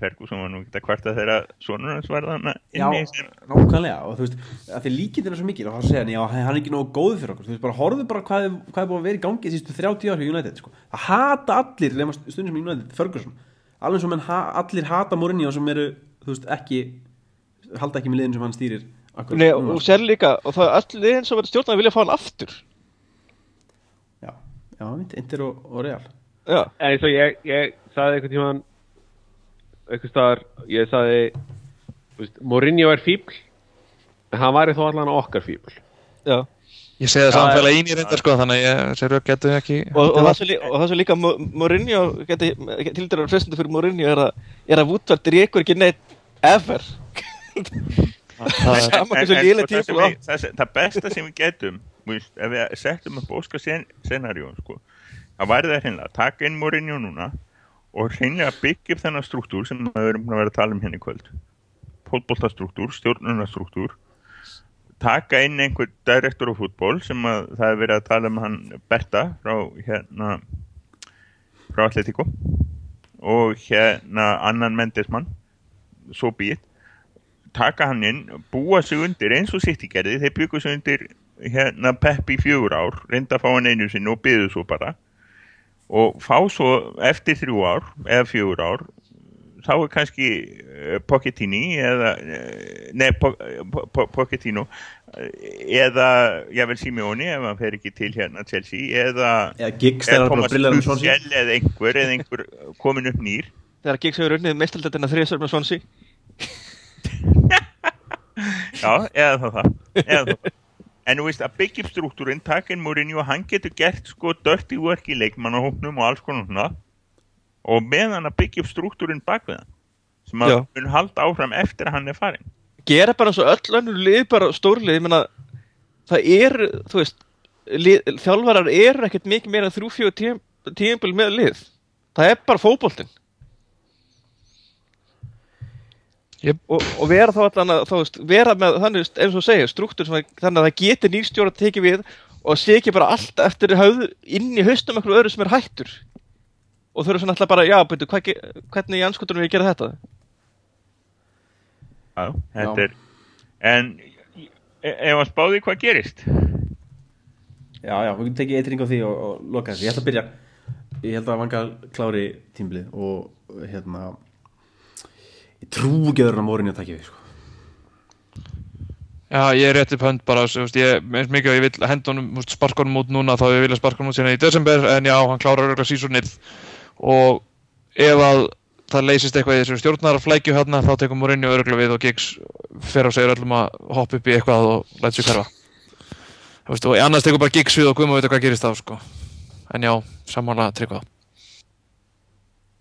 Ferguson var nú ekki að kvarta þegar sonur hans var hann Já, inni sem, nákvæmlega. Og þú veist, að því líkindin er svo mikil og þá segja hann, já, hann er ekki nógu góð fyrir okkur. Þú veist, bara horfðu bara hvað, er- hvað er búið að vera í gangi sístu 30 ár hjá United, sko. Það hata allir, nema stundum sem United, Ferguson. Alveg sem menn ha allir hata Mourinho sem eru, þú veist, ekki halda ekki með liðin sem hann stýrir akkur, Nei, og sér líka, og það er öll liðin sem verður stjórnað að vilja fá hann aftur já, Inter og, og Real. Já, En eins og ég, ég saði einhvern tímann einhvers staðar, ég saði veist, Mourinho er fíbl en hann væri þó allan okkar fíbl já. Ég segi það samfélag ín í reyndar sko þannig að ég þessi rauk getur ekki Og, og, það sem lí- og það sem líka Mo- Mourinho til dæra frestendur fyrir Mourinho er að, er að Woodward rekur ekki neitt ever. Það er, Sama En- hversu en léleg sko, það, sem tíma það besta sem við getum víst, ef við settum upp óska sen, scenarjón sko, það væri það hreinlega að taka inn Mourinho núna og hreinlega byggja upp þennan struktúr sem við erum búin að vera að tala um hérna í kvöld. Fótboltastruktúr, stjórnunarstruktúr taka inn einhver direktor á fútból sem að það er verið að tala um hann Berta frá hérna frá Atletico og hérna annan Mendesmann svo býtt taka hann inn, búa sig undir eins og sitt í gerði, þeir byggu sig undir hérna Peppi fjögur ár reynda að fá hann einu sinni og byðu svo bara. Og fá svo eftir þrjú ár eða fjögur ár þá er kannski uh, Pochettini eða, uh, nei, po, po, po, Pochettino uh, eða, ég vil Simeone ef hann fer ekki til hérna Chelsea eða eða Giggs Tuchel eða einhver eða einhver komin upp nýr. Þegar Giggs hefur unnið meistaldöldina þriðsar með Swansea. Já, eða þá það, eða þá það. En þú veist að taka inn Mourinho, hann getur gert sko work í leikmannahóknum og alls konar svona. Og meðan að struktúrin bak við hann sem að mun halda áfram eftir að hann er farin. Gera bara og öll önnur lið bara stórlið, ég meina það er, þú veist lið, þjálfarar eru ekkert mikið meira en þrjú fjögur tím, tímabil með lið. Það er bara fótboltinn Jep. og, og vera þá allan að þá vera með þannig eins og segir struktúr sem að, þannig að það geti nýrstjóra að tekið við og sé ekki bara allt eftir höfð inn í haustum eitthvað öðru sem er hættur. Og þau eru svona alltaf bara, já, ge- hvernig í anskotunum við gera þetta? Já, þetta er, en e- ef hann spáði hvað gerist, já, já, við getum tekið eitring á því og, og loka þessu, ég ætla að byrja. Ég held að vanga klári tímblið og hérna ég trú ekki öðru að Mourinho takki við sko. Já, ég er rétt upp hönd bara, þú veist, ég, eins mikið að ég vil henda honum, þú veist, sparka honum út núna þá ég vilja sparka honum út síðan í desember, en já, hann klárar örgulega sísonið og ef að það leysist eitthvað í þessu stjórnarflækju hérna, þá tekur Mourinho örgulega við og Giggs fer á segir öllum að hoppa upp í eitthvað og læta sig hverfa. Þú veist, og annars tekur bara Giggs við og guðum að veit hvað gerist þá, sko. En já, samanlega tryggvað.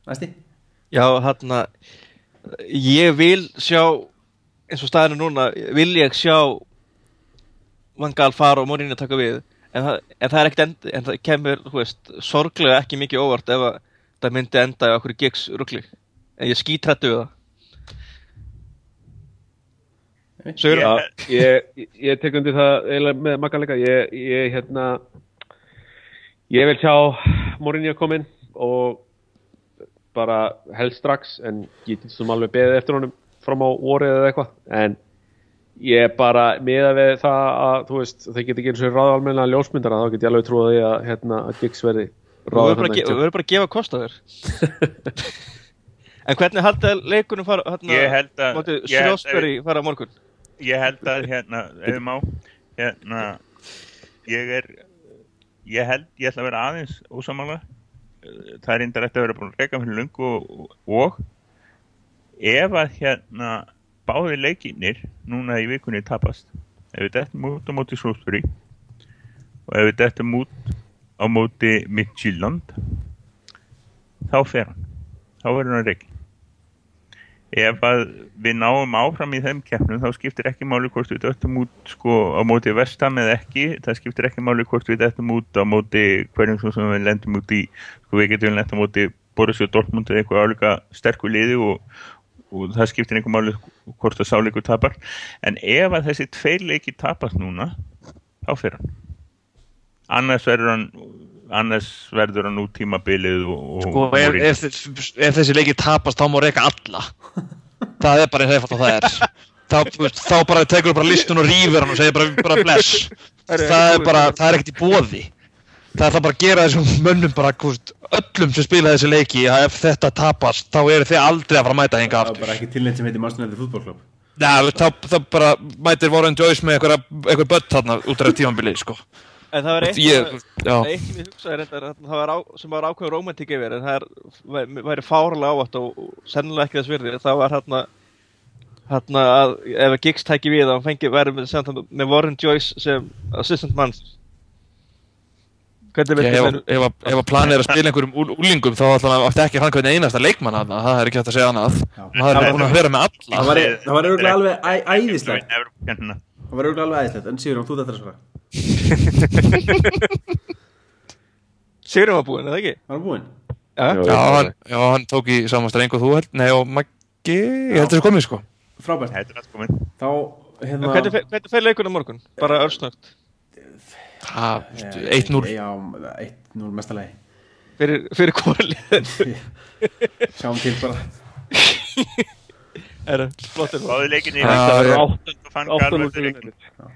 næsti Já, hann ég vil sjá eins og staðinu núna, vil ég sjá Vangal fara og Mourinho taka við. En það, en það er ekkert end, en það kemur, þú veist, sorglega ekki mikið óvart ef að það myndi enda í okkur gigs rugli. En ég skítrættu við það. Sigur, Já, ég, ég tek undir það með makkalega ég, ég hérna ég vil sjá Mourinho komin og bara helst strax en ég get sem alveg beðið eftir honum fram á vorið eða eitthvað. En ég bara miða við það að þú veist, þeir geta ekki eins og ráða almenna ljósmyndara þá get ég alveg trúið því að hérna að Giggs verði Við verðum bara, ráða að ge- við verðum bara að gefa kost á þér. En hvernig haldið að leikunum fara hérna, Ég held að- held að- Shrewsbury fara á morgun? ég held að hérna, ef má hérna, ég er ég held, ég ætla að vera aðeins ósamála það er reyndar eftir að vera búin að reyka fyrir lungu og, og ef að hérna báði leikinnir núna í vikunni tapast ef við dettum út á móti Shrewsbury og ef við dettum út á móti Midtjylland þá fer hann þá verður hann reikin ef að við náum áfram í þeim keppnum þá skiptir ekki máli hvort við döttum út sko á móti vestam eða ekki. Það skiptir ekki máli hvort við döttum út á móti hverjum sem við lendum út í. Sko við getum lendum í Borussia Dortmund eða eitthvað álíka sterku liði og, og það skiptir einhver máli hvort það sáleikur tapar. En ef að þessi tveir leiki tapast núna þá fyrir hann. Annars verður hann annars verður hann út tímabilið og, Sko, ef, ef, ef þessi leiki tapast þá má reyka alla. Það er bara eins og það er. Þá, þá bara tekur þú bara listun og rýfur hann og segir bara, bara bless. Það er bara, það er ekkert í bóði það er það bara að gera þessum mönnum bara, öllum sem spila þessi leiki ef þetta tapast, þá eru þið aldrei að fara að mæta hinga Það var aftur. bara ekki tilnætt sem heitir Manchester fútbólklub Já, þá, þá bara mætir Warren Joyce með einhver börn þarna út af tímanbili, sko En það var eitt, ég, já, eitt sem ég hugsaði reyndar, það var á, sem var ákveðin romantík yfir en það er, væ- væri fáralega ávægt og, og sennilega ekki þess virði. Það var hérna hérna að ef að Giggs tæki við að hann fengi verið með, sem, með Warren Joyce sem assistant man Hvernig ég, viltu ef, að- ef að planið er að spila einhverjum úl- úlingum þá ætla hann ekki hann hvernig einasta leikmann að það er ekki hægt að segja annað. Það er búin að vera með alla. Það var, það var æðislegt. Evrópukennina. Það var örgulega alveg æðislegt En Sigurjón, þú þetta að svara. Sigurum var búinn, eða ekki? Var hann búinn? Já, Já, hann, já, hann tók í samast rengu þú held, nei og Maggi, ég held þessu komið sko. Frábært. Þetta er allt komin. Þá, hérna Hvernig, hvernig fer leikunum morgun? Bara örsnögt? Ha, eh, 1-0 Já, 1-0 mestalegi fyrir, fyrir hvori Sjáum til bara Er flottir. Báði leikinni Já, Það já. var áttund og fann Átta Garðar núll fyrir fyrir leikin.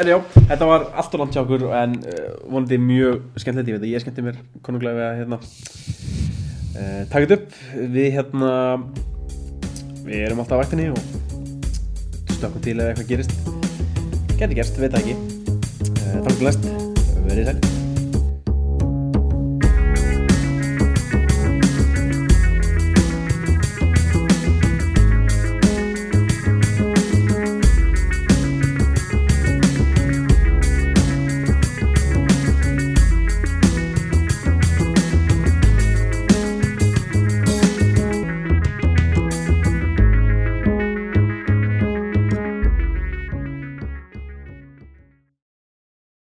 En já, þetta var allt og langt hjá okkur En uh, vonandi mjög skemmtilegt. Ég veit að ég skemmti mér konunglega við að hérna uh, Takk þetta upp. Við hérna Við erum alltaf á vaktinni og stökkum til ef eitthvað gerist. Gæti gerst, veit það ekki. Uh, Takk fyrir lest Verið sæl